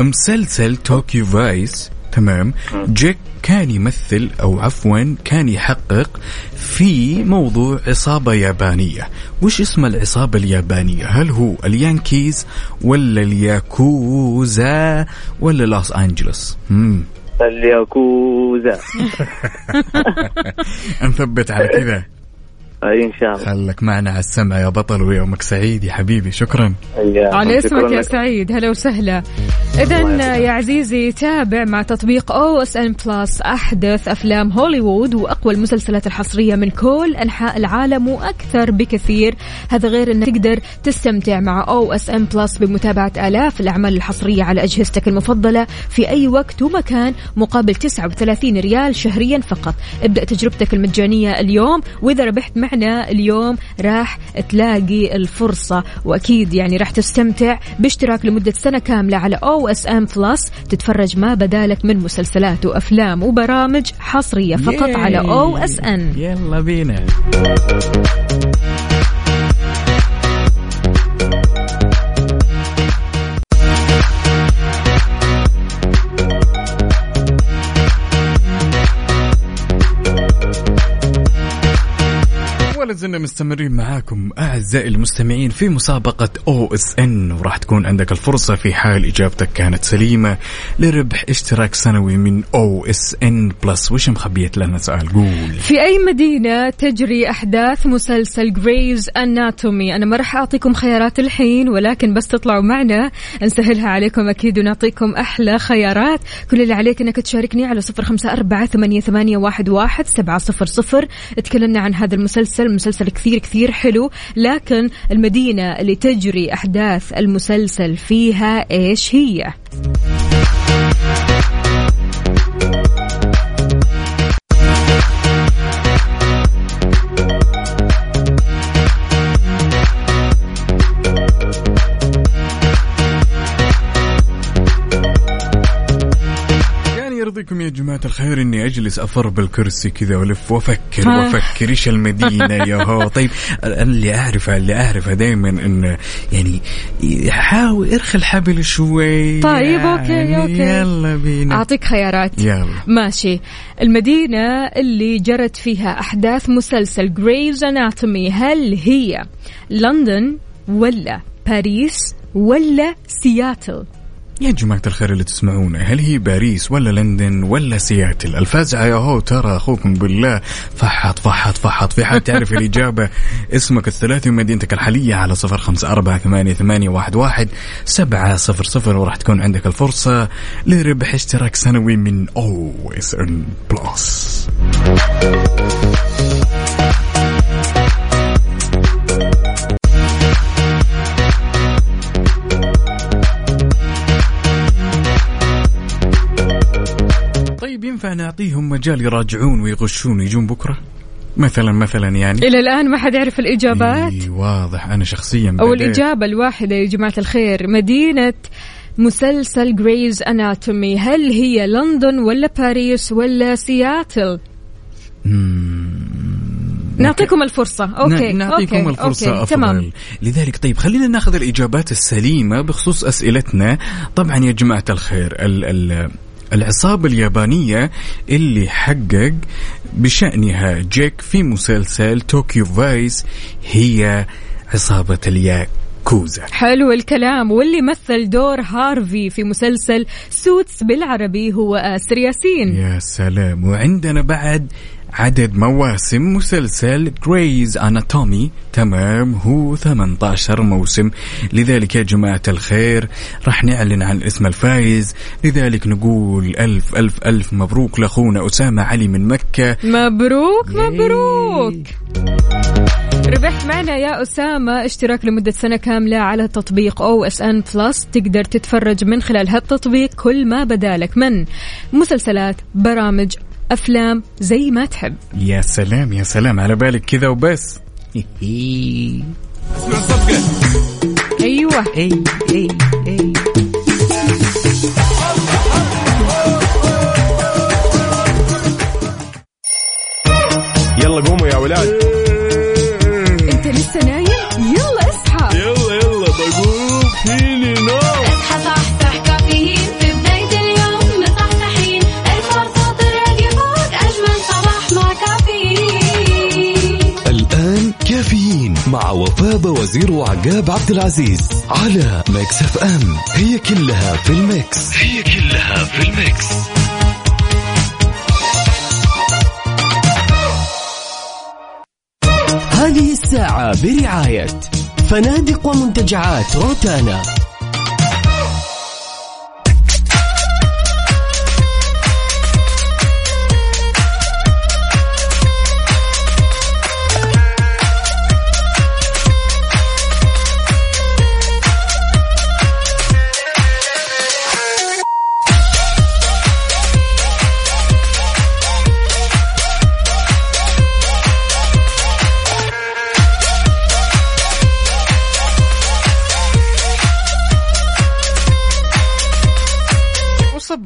مسلسل Tokyo Vice تمام. جيك كان يمثل أو عفوا كان يحقق في موضوع عصابة يابانية. وش اسم العصابة اليابانية؟ هل هو اليانكيز ولا الياكوزا ولا لوس أنجلوس. الياكوزا. نثبت على كذا. أي إن شاء الله. خلك معنا على السمع يا بطل ويومك سعيد يا حبيبي شكرا. على اسمك يا. سعيد هلا وسهلا. اذا يا عزيزي تابع مع تطبيق OSN Plus أحدث أفلام هوليوود وأقوى المسلسلات الحصرية من كل أنحاء العالم وأكثر بكثير. هذا غير إنك تقدر تستمتع مع OSN Plus بمتابعة آلاف الأعمال الحصرية على أجهزتك المفضلة في أي وقت ومكان مقابل 39 ريال شهريا فقط. ابدأ تجربتك المجانية اليوم وإذا ربحت معنا اليوم راح تلاقي الفرصة وأكيد يعني راح تستمتع باشتراك لمدة سنة كاملة على OSN Plus تتفرج ما بدالك من مسلسلات وأفلام وبرامج حصرية فقط yay. على OS N يلا بينا. زلنا مستمرين معاكم أعزائي المستمعين في مسابقة OSN وراح تكون عندك الفرصة في حال إجابتك كانت سليمة لربح اشتراك سنوي من OSN Plus. وش مخبية لنا سؤال؟ قول. في أي مدينة تجري أحداث مسلسل جريز أناتومي أنا ما راح أعطيكم خيارات الحين ولكن بس تطلعوا معنا. نسهلها عليكم أكيد ونعطيكم أحلى خيارات. كل اللي عليك أنك تشاركني على صفر خمسة أربعة ثمانية, واحد سبعة صفر صفر. تكلمنا عن هذا المسلسل مسلسل كثير كثير حلو لكن المدينة اللي تجري أحداث المسلسل فيها إيش هي؟ يرضيكم يا جماعة الخير إني أجلس أفر بالكرسي كذا والف وأفكر ها. وأفكر إيش المدينة يا هو. طيب أنا اللي أعرفه اللي أعرفه دائما إن يعني حاول ارخي الحبل شوي. طيب، okay، يعني okay. يلا بينا. أعطيك خيارات. يلا. ماشي. المدينة اللي جرت فيها أحداث مسلسل Grey's Anatomy هل هي لندن ولا باريس ولا سياتل يا جماعة الخير اللي تسمعونا هل هي باريس ولا لندن ولا سياتل؟ الفزعة يا هو ترى أخوكم بالله. فحط فحط فحط. في حال تعرف الإجابة؟ اسمك الثلاثي ومدينتك الحالية على صفر خمسة أربعة ثمانية, ثمانية واحد, واحد سبعة صفر صفر وراح تكون عندك الفرصة لربح اشتراك سنوي من OSN Plus. ينفع نعطيهم مجال يراجعون ويغشون ويجون بكرة؟ مثلا مثلا يعني. إلى الآن ما حد يعرف الإجابات. إي واضح. أنا شخصيا أو بديت- الإجابة الواحدة يا جماعة الخير مدينة مسلسل Grey's Anatomy هل هي لندن ولا باريس ولا سياتل؟ نعطيكم الفرصة. okay ن- نعطيكم okay. الفرصة okay. أفضل. تمام. لذلك طيب خلينا ناخذ الإجابات السليمة بخصوص أسئلتنا. طبعا يا جماعة الخير ال ال العصابة اليابانية اللي حقق بشأنها جيك في مسلسل Tokyo Vice هي عصابة الياكوزا. حلو الكلام. واللي مثل دور هارفي في مسلسل Suits بالعربي هو آسر ياسين. يا سلام. وعندنا بعد عدد مواسم مسلسل Grey's Anatomy تمام هو 18 موسم. لذلك يا جماعة الخير راح نعلن عن اسم الفايز لذلك نقول ألف ألف ألف مبروك لأخونا أسامة علي من مكة. مبروك مبروك. ربحت معنا يا أسامة اشتراك لمدة سنة كاملة على تطبيق OSN Plus تقدر تتفرج من خلال هالتطبيق كل ما بدالك من مسلسلات برامج أفلام زي ما تحب. يا سلام يا سلام. على بالك كذا وبس. أيوة. يلا قوموا يا ولاد. مع وفاء وزير وعقاب عبد العزيز على Mix FM. هي كلها في ال Mix. هي كلها في الميكس. هذه الساعة برعاية فنادق ومنتجعات روتانا.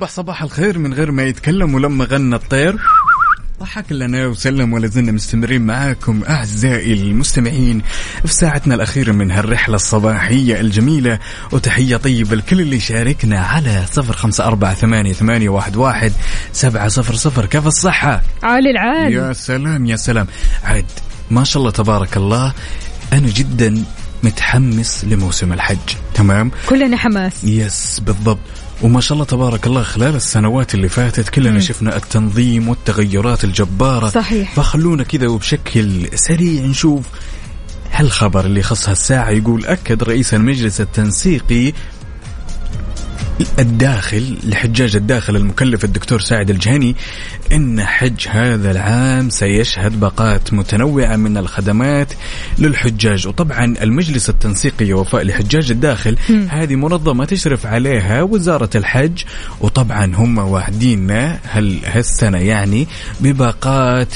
وصبح صباح الخير من غير ما يتكلم ولما غنى الطير. ضحك لنا وسلم ولا زلنا مستمرين معاكم أعزائي المستمعين في ساعتنا الأخيرة من هالرحلة الصباحية الجميلة. وتحية طيبة لكل اللي شاركنا على صفر خمسة أربعة ثمانية, ثمانية واحد, واحد سبعة صفر صفر. كيف الصحة؟ عالي العال يا سلام يا سلام. عاد ما شاء الله تبارك الله أنا جدا متحمس لموسم الحج. تمام؟ كلنا حماس. يس بالضبط. وما شاء الله تبارك الله خلال السنوات اللي فاتت كلنا مم. شفنا التنظيم والتغيرات الجبارة صحيح. فخلونا كذا وبشكل سريع نشوف هالخبر اللي خص هالساعة يقول أكد رئيس المجلس التنسيقي الداخل لحجاج الداخل المكلف الدكتور ساعد الجهني إن حج هذا العام سيشهد باقات متنوعة من الخدمات للحجاج وطبعا المجلس التنسيقي وفاء لحجاج الداخل مم. هذه منظمة تشرف عليها وزارة الحج وطبعا هم واعديننا هل هالسنة يعني بباقات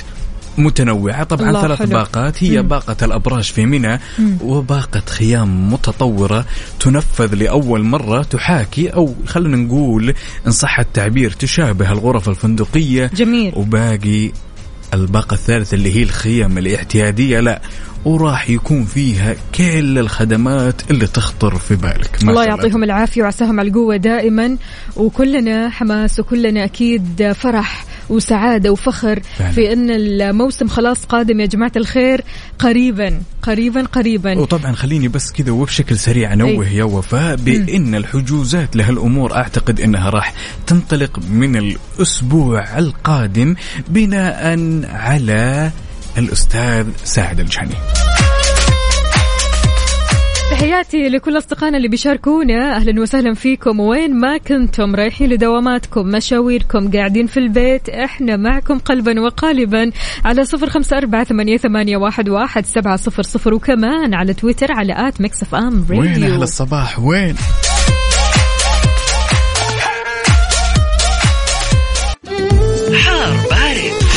متنوعة. طبعا ثلاث حلو. باقات. هي مم. باقة الأبراج في منى وباقة خيام متطورة تنفذ لأول مرة تحاكي أو خلينا نقول إن صح التعبير تشابه الغرف الفندقية جميل. وباقي الباقة الثالثة اللي هي الخيم الاعتيادية لا وراح يكون فيها كل الخدمات اللي تخطر في بالك الله يعطيهم العافية وعساهم على القوة دائما. وكلنا حماس وكلنا أكيد فرح وسعادة وفخر فعلا. في أن الموسم خلاص قادم يا جماعة الخير قريبا قريبا قريبا. وطبعا خليني بس كذا وبشكل سريع أنوه يا وفاء بإن الحجوزات لهالأمور أعتقد إنها راح تنطلق من الأسبوع القادم بناء على الأستاذ ساعد الجهني تحياتي لكل أصدقائنا اللي بيشاركونا. أهلا وسهلا فيكم. وين ما كنتم؟ رايحين لدواماتكم مشاويركم قاعدين في البيت. إحنا معكم قلبا وقالبا على صفر خمسة أربعة ثمانية, ثمانية واحد, واحد سبعة صفر صفر. وكمان على تويتر على at Mix FM وين أهل راديو الصباح؟ وين؟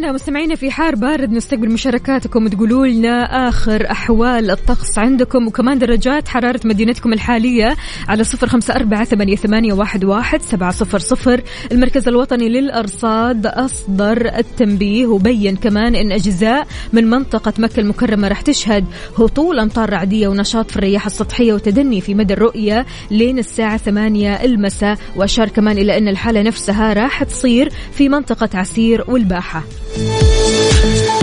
الآن مستمعينا في حار بارد نستقبل مشاركاتكم تقولوا لنا آخر أحوال الطقس عندكم. وكمان درجات حرارة مدينتكم الحالية على صفر خمسة أربعة ثمانية, ثمانية واحد, واحد سبعة صفر صفر. المركز الوطني للأرصاد أصدر التنبيه وبين كمان أن أجزاء من منطقة مكة المكرمة راح تشهد هطول أمطار رعدية ونشاط في الرياح السطحية وتدني في مدى الرؤية لين الساعة ثمانية المساء. وأشار كمان إلى أن الحالة نفسها راح تصير في منطقة عسير والباحة. 嗯。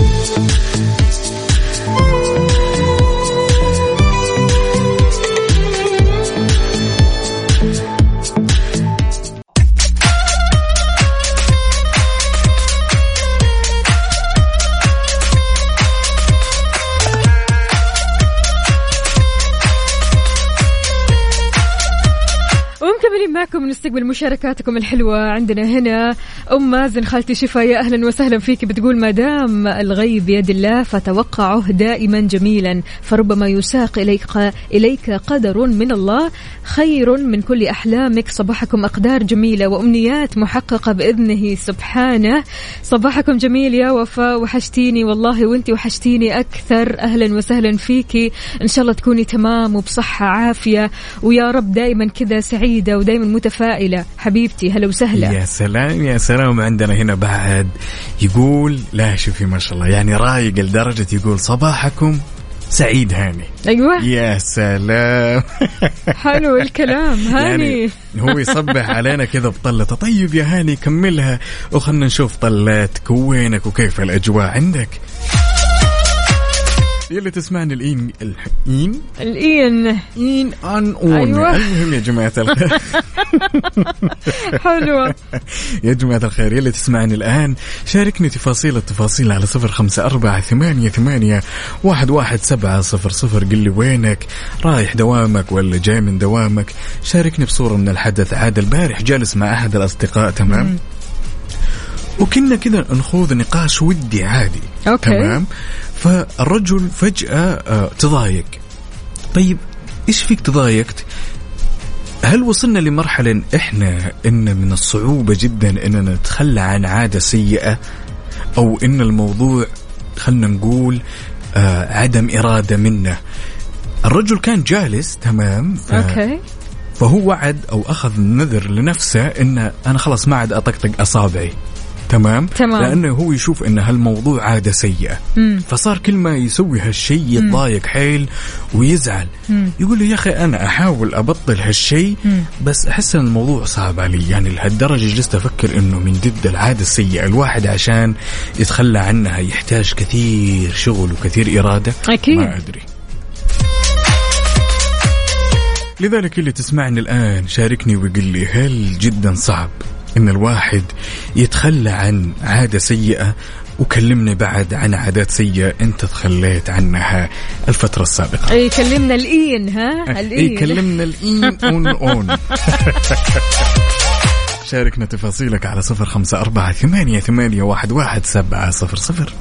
معكم نستقبل مشاركاتكم الحلوة عندنا هنا. أم مازن خالتي شفا يا أهلا وسهلا فيك. بتقول ما دام الغيب بيد الله فتوقعه دائما جميلا فربما يساق إليك إليك قدر من الله خير من كل أحلامك. صباحكم أقدار جميلة وأمنيات محققة بإذنه سبحانه. صباحكم جميل يا وفاء وحشتيني والله وانت وحشتيني أكثر. أهلا وسهلا فيكي إن شاء الله تكوني تمام وبصحة عافية. ويا رب دائما كذا سعيدة ودائما متفائلة. حبيبتي هلا وسهلا. يا سلام يا سلام. عندنا هنا بعد يقول لا شوفي ما شاء الله يعني رايق لدرجة يقول صباحكم سعيد هاني. أيوة. يا سلام. حلو الكلام هاني. يعني هو يصبح علينا كذا بطلته طيب يا هاني كملها. وخلنا نشوف طلاتك وينك وكيف الأجواء عندك؟ يلي تسمعني الإين الإين الإين. إين أن أون. أيوة. المهم يا جماعة الخير. حلوة. يا جماعة الخير يلي تسمعني الآن شاركني تفاصيل التفاصيل على صفر خمسة أربعة ثمانية ثمانية واحد واحد سبعة صفر صفر. قل لي وينك؟ رايح دوامك ولا جاي من دوامك؟ شاركني بصورة من الحدث. عاد البارح جالس مع أحد الأصدقاء تمام؟ وكنا كذا نخوض نقاش ودي عادي. okay. تمام؟ فالرجل فجأة آه، تضايق. طيب إيش فيك تضايقت؟ هل وصلنا لمرحلة إن إحنا إن من الصعوبة جدا إننا نتخلى عن عادة سيئة؟ أو إن الموضوع خلنا نقول آه عدم إرادة منا الرجل كان جالس تمام؟ ف- okay. فهو وعد أو أخذ نذر لنفسه انه أنا خلاص ما عاد أطقطق أصابعي. تمام تمام. لأنه هو يشوف إن هالموضوع عادة سيئة مم. فصار كل ما يسوي هالشيء يتضايق حيل ويزعل مم. يقول لي يا أخي أنا أحاول أبطل هالشيء. بس أحس إن الموضوع صعب علي يعني لهالدرجة جلست أفكر إنه من جد العادة السيئة الواحد عشان يتخلى عنها يحتاج كثير شغل وكثير إرادة أكيد. ما أدري لذلك اللي تسمعني الآن شاركني وقل لي هل جدا صعب إن الواحد يتخلى عن عادة سيئة. وكلمني بعد عن عادات سيئة أنت تخليت عنها الفترة السابقة. أي كلمنا الإين ها؟ أي الإين كلمنا الإين أون أون. شاركنا تفاصيلك على صفر خمسة أربعة ثمانية, ثمانية واحد, واحد سبعة صفر صفر.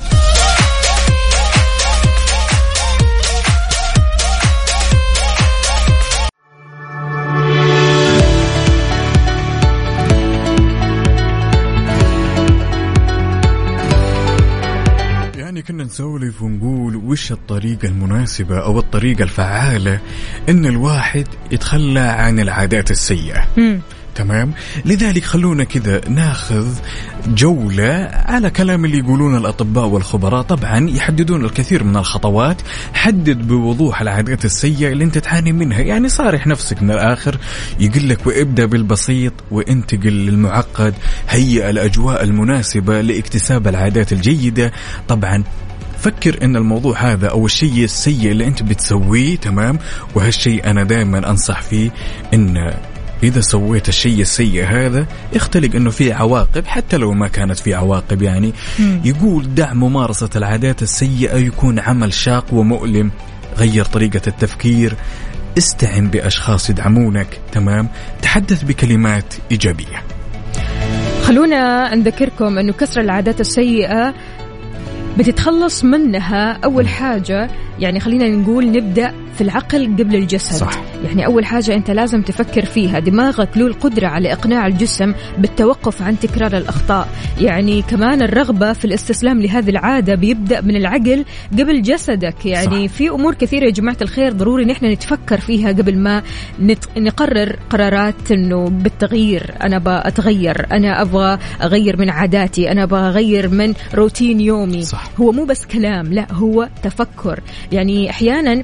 نسولف ونقول وش الطريقة المناسبة أو الطريقة الفعالة إن الواحد يتخلى عن العادات السيئة. مم. تمام؟ لذلك خلونا كذا ناخذ جولة على كلام اللي يقولون الأطباء والخبراء. طبعا يحددون الكثير من الخطوات. حدد بوضوح العادات السيئة اللي أنت تعاني منها. يعني صارح نفسك من الآخر يقول لك وإبدأ بالبسيط وانتقل للمعقد هيئ الأجواء المناسبة لاكتساب العادات الجيدة. طبعا فكر إن الموضوع هذا أو الشيء السيء اللي أنت بتسويه تمام؟ وهالشيء أنا دائما أنصح فيه إن إذا سويت الشيء السيء هذا يختلق أنه في عواقب حتى لو ما كانت في عواقب يعني. مم. يقول دع ممارسة العادات السيئة يكون عمل شاق ومؤلم. غير طريقة التفكير. استعن بأشخاص يدعمونك تمام؟ تحدث بكلمات إيجابية. خلونا نذكركم إنه كسر العادات السيئة بتتخلص منها أول حاجة. يعني خلينا نقول نبدأ في العقل قبل الجسد. صح. يعني أول حاجة أنت لازم تفكر فيها. دماغك له القدرة على إقناع الجسم بالتوقف عن تكرار الأخطاء. يعني كمان الرغبة في الاستسلام لهذه العادة بيبدأ من العقل قبل جسدك. يعني صح. في أمور كثيرة يا جماعة الخير ضروري نحن نتفكر فيها قبل ما نت... نقرر قرارات أنه بالتغيير أنا بأتغير. أنا أبغى أغير من عاداتي. أنا أبغى أغير من روتين يومي. صح. هو مو بس كلام لا هو تفكر. يعني أحيانا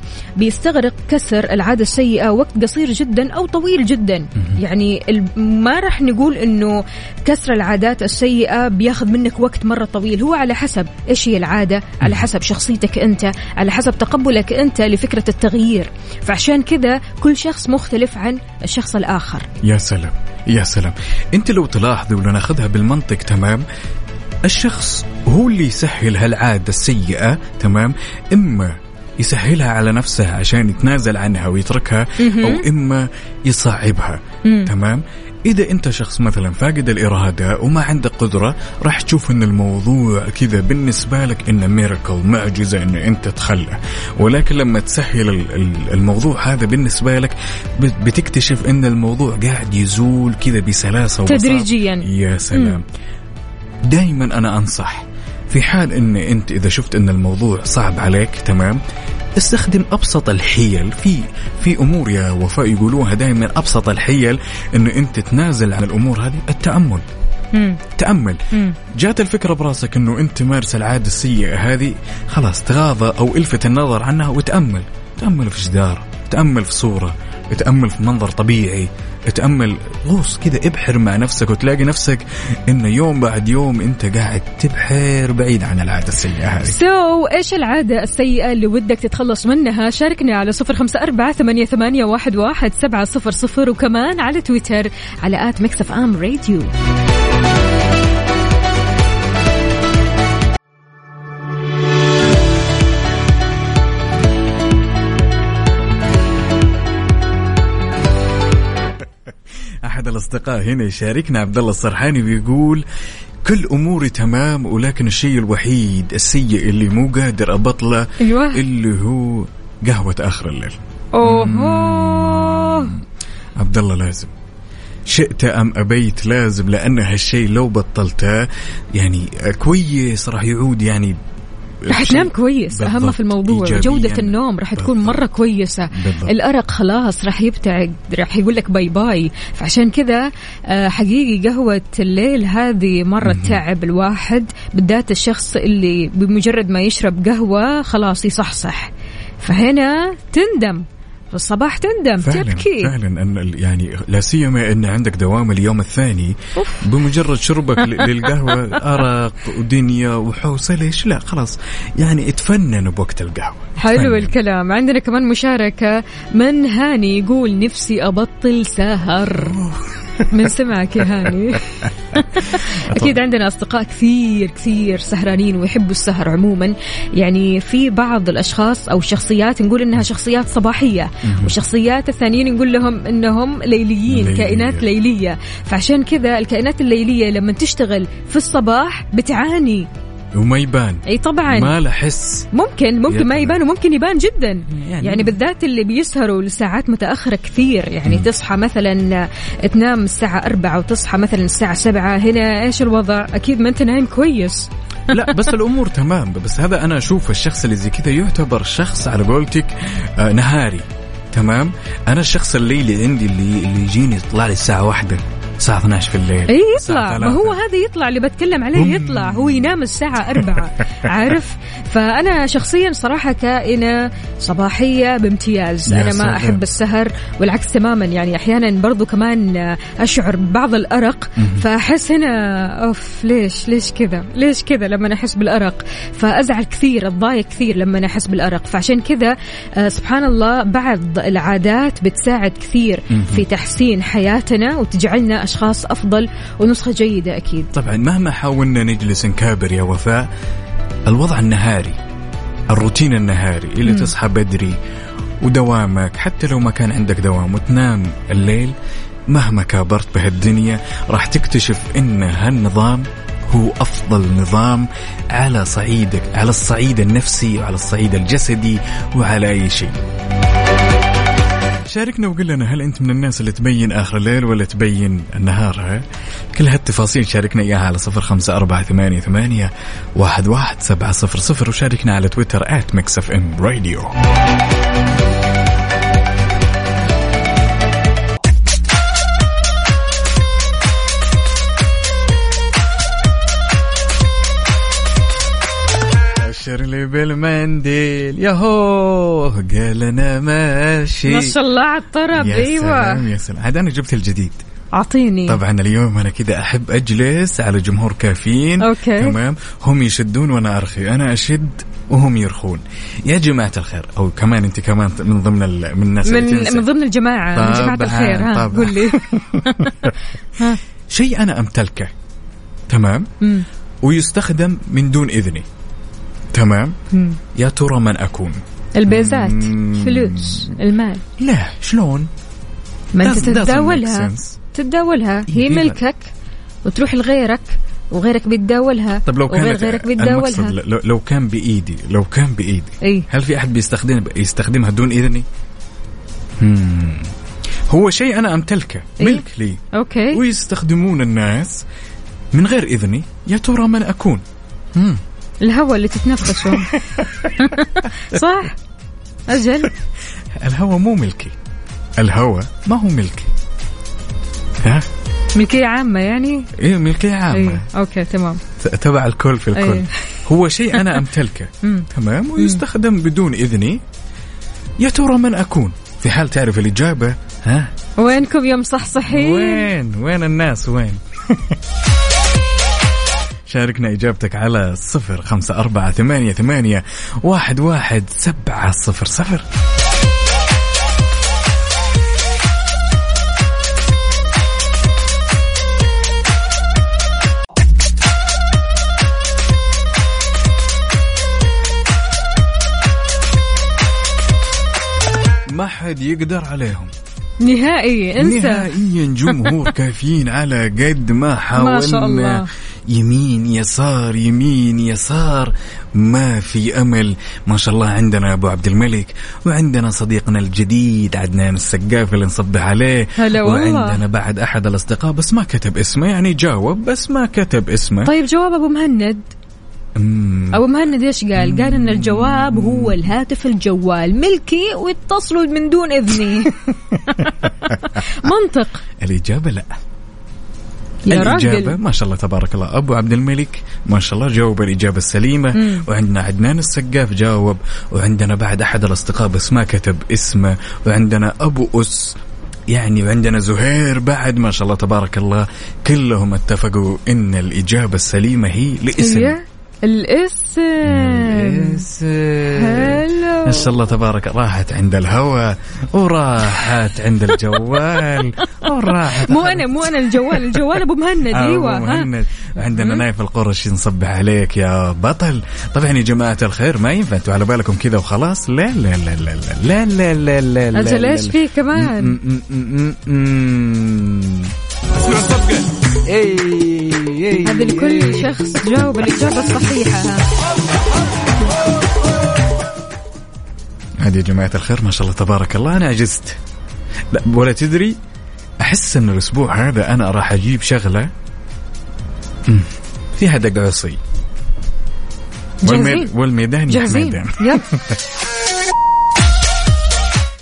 بيستغرق كسر العادة السيئة وقت قصير جدا أو طويل جدا. يعني ما راح نقول أنه كسر العادات السيئة بياخذ منك وقت مرة طويل. هو على حسب إيش هي العادة على حسب شخصيتك أنت على حسب تقبلك أنت لفكرة التغيير. فعشان كذا كل شخص مختلف عن الشخص الآخر. يا سلام يا سلام. أنت لو تلاحظي ولو ناخذها بالمنطق تمام؟ الشخص هو اللي يسهل هالعادة السيئة تمام؟ إما يسهلها على نفسه عشان يتنازل عنها ويتركها أو إما يصعبها تمام؟ إذا أنت شخص مثلا فاقد الإرادة وما عندك قدرة راح تشوف أن الموضوع كذا بالنسبة لك إنه ميراكل معجزة أن أنت تخلى. ولكن لما تسهل الموضوع هذا بالنسبة لك بتكتشف أن الموضوع قاعد يزول كذا بسلاسة تدريجيا. يا سلام. دائما أنا أنصح في حال إن أنت إذا شفت إن الموضوع صعب عليك تمام؟ استخدم أبسط الحيل. في في أمور يا وفاء يقولوها دائما أبسط الحيل انه أنت تنازل عن الأمور هذه التأمل. مم. تأمل. مم. جات الفكرة براسك إنه أنت تمارس العادة السيئة هذه خلاص تغاضى أو الفت النظر عنها وتأمل. تأمل في جدار تأمل في صورة. تأمل في منظر طبيعي تأمل غوص كذا ابحر مع نفسك وتلاقي نفسك انه يوم بعد يوم أنت قاعد تبحر بعيد عن العادة السيئة هذه. سو so, إيش العادة السيئة اللي ودك تتخلص منها؟ شاركنا على صفر خمسة أربعة ثمانية, ثمانية واحد, واحد سبعة صفر صفر وكمان على تويتر على at Mix FM Radio. الأصدقاء هنا يشاركنا عبد الله السرحاني بيقول كل أموري تمام ولكن الشيء الوحيد السيء اللي مو قادر أبطله أيوة. اللي هو قهوة آخر الليل. اوه عبد الله لازم. شئت أم أبيت لازم لأن هالشيء لو بطلته يعني كويس راح يعود يعني راح تنام كويس أهم في الموضوع. جودة النوم راح تكون مرة كويسة. بالضبط. الأرق خلاص راح يبتعد راح يقول لك باي باي فعشان كذا آه، حقيقي قهوة الليل هذه مرة تعب الواحد بالذات الشخص اللي بمجرد ما يشرب قهوة خلاص يصحصح. فهنا تندم. في الصباح تندم فعلا تبكي. فعلا أن يعني لا سيما أن عندك دوام اليوم الثاني أوف. بمجرد شربك للقهوة أرق ودنيا وحوسة ليش لا؟ خلاص. يعني اتفنن بوقت القهوة. حلو تفنن. الكلام. عندنا كمان مشاركة من هاني يقول نفسي أبطل سهر. من سمعك يا هاني أكيد عندنا أصدقاء كثير كثير سهرانين ويحبوا السهر عموما. يعني في بعض الأشخاص أو الشخصيات نقول إنها شخصيات صباحية والشخصيات الثانيين نقول لهم إنهم ليليين ليلية. كائنات ليلية. فعشان كذا الكائنات الليلية لما تشتغل في الصباح بتعاني. وما يبان. أي طبعا. ما له حس ممكن ممكن ما يبان وممكن يبان جدا. يعني, يعني بالذات اللي بيسهروا لساعات متأخرة كثير. يعني م. تصحى مثلا تنام الساعة أربعة وتصحى مثلا الساعة سبعة. هنا إيش الوضع؟ أكيد ما أنت نايم كويس. لا بس الأمور تمام. بس هذا أنا أشوف الشخص اللي زي كذا يعتبر شخص على قولتك آه نهاري. تمام؟ أنا الشخص الليلي عندي اللي اللي يجيني يطلع لي الساعة واحدة. الساعة 12 في الليل. اي يطلع. ما هو هذا يطلع اللي بتكلم عليه يطلع. هو ينام الساعة 4 عارف؟ فأنا شخصيا صراحة كائنة صباحية بامتياز. أنا ما أحب السهر والعكس تماما. يعني أحيانا برضو كمان أشعر ببعض الأرق. فأحس هنا أوف ليش؟ ليش كذا؟ ليش كذا لما أحس بالأرق؟ فأزعل كثير أتضايق كثير لما أحس بالأرق. فعشان كذا آه، سبحان الله بعض العادات بتساعد كثير في تحسين حياتنا وتجعلنا أشخاص أفضل ونسخة جيدة أكيد طبعا مهما حاولنا نجلس نكابر يا وفاء الوضع النهاري الروتين النهاري اللي م. تصحى بدري ودوامك حتى لو ما كان عندك دوام وتنام الليل مهما كابرت بهالدنيا راح تكتشف إن هالنظام هو أفضل نظام على صعيدك على الصعيد النفسي وعلى الصعيد الجسدي وعلى أي شيء شاركنا وقول لنا هل أنت من الناس اللي تبين آخر الليل ولا تبين النهار ها؟ كل هالتفاصيل شاركنا إياها على صفر خمسة أربعة ثمانية, ثمانية واحد, واحد سبعة صفر صفر وشاركنا على تويتر at Mix FM Radio لي بالمنديل. ياهو قال أنا ماشي. ما شاء الله على الطرب يا أيوه. سلام يا سلام. هذا أنا جبت الجديد. أعطيني. طبعا اليوم أنا كذا أحب أجلس على جمهور كافيين. أوكي. تمام. هم يشدون وأنا أرخي. أنا أشد وهم يرخون. يا جماعة الخير أو كمان أنت كمان من ضمن ال... من الناس اللي من تنسى. من ضمن الجماعة من جماعة طبعاً، الخير. ها. قول لي. شيء أنا أمتلكه. تمام؟ مم. ويستخدم من دون إذني. تمام مم. يا ترى من أكون البيزات مم. فلوس المال لا شلون ما انت تتداولها. تتداولها هي. ملكك وتروح لغيرك وغيرك بيتداولها طب لو كانت غيرك بيتداولها لو, لو كان بإيدي لو كان بإيدي إي هل في أحد بيستخدم يستخدمها دون إذني؟ مم. هو شيء أنا أمتلكه إيه؟ ملك لي okay ويستخدمون الناس من غير إذني يا ترى من أكون؟ مم. الهواء اللي تتنفسه. صح؟ أجل. الهوى مو ملكي. الهوى ما هو ملكي. ها؟ ملكية عامة يعني؟ إيه ملكية عامة. اي أوكي تمام. تبع الكل في الكل. أي. هو شيء أنا أمتلكه. تمام؟ ويستخدم بدون إذني. يا ترى من أكون؟ في حال تعرف الاجابه ها؟ وينكم يوم صحصحين؟ وين؟ وين الناس؟ وين؟ شاركنا إجابتك على صفر خمسة أربعة ثمانية ثمانية واحد واحد سبعة صفر صفر. ما حد يقدر عليهم. نهائي انسى. نهائيا جمهور كافيين على قد ما حاولنا ما شاء الله. يمين يسار يمين يسار. ما في أمل. ما شاء الله عندنا أبو عبد الملك وعندنا صديقنا الجديد عدنان السقاف اللي نصبح عليه. هلا والله. وعندنا بعد أحد الأصدقاء بس ما كتب اسمه يعني جاوب بس ما كتب اسمه. طيب جواب أبو مهند. أبو مهند إيش قال؟ قال إن الجواب هو الهاتف الجوال ملكي ويتصلوا من دون إذني. منطق. الإجابة لا. يا الإجابة راجل. ما شاء الله تبارك الله أبو عبد الملك ما شاء الله جاوب الإجابة السليمة. مم. وعندنا عدنان السقاف جاوب. وعندنا بعد أحد الأصدقاء بس ما كتب اسمه. وعندنا أبو أس يعني وعندنا زهير بعد ما شاء الله تبارك الله. كلهم اتفقوا إن الإجابة السليمة هي لاسم الاسم. الاسم. هلو ما شاء الله تبارك راحت عند الهوى وراحت عند الجوال وراحت مو أنا مو أنا الجوال الجوال ابو مهند آه، أيوه ها. مهند عندنا نايف القرشي نصبح عليك يا بطل طبعا يا جماعة الخير ما ينفع أنتوا على بالكم كذا وخلاص لا لا لا لا لا لا لا لا لا أجل إيش في كمان اسمع الصفقة اي اي هذه لكل شخص جاوب الاجابه الصحيحه هذه يا جماعة الخير ما شاء الله تبارك الله أنا عجزت لا ولا تدري أحس أن الأسبوع هذا أنا راح أجيب شغلة. فيها دقعصي جاهزين. والميدان يا يلا.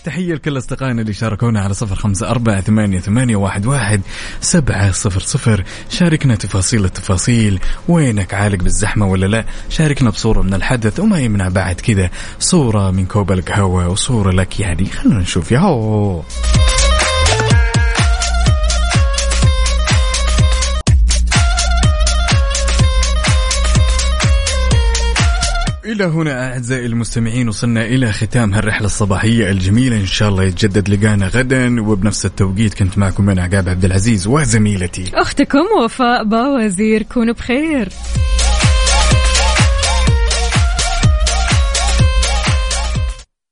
تحية لكل أصدقائنا اللي شاركونا على صفر خمسة أربعة ثمانية, ثمانية واحد, واحد سبعة صفر صفر. شاركنا تفاصيل التفاصيل. وينك عالق بالزحمة ولا لا؟ شاركنا بصورة من الحدث وما يمنع بعد كذا. صورة من كوب القهوة وصورة لك يعني. خلونا نشوف. يا هو إلى هنا أعزائي المستمعين وصلنا إلى ختام هالرحلة الصباحية الجميلة. إن شاء الله يتجدد لقانا غدا وبنفس التوقيت كنت معكم أنا عقاب عبد العزيز وزميلتي. أختكم وفاء باوزير كونوا بخير.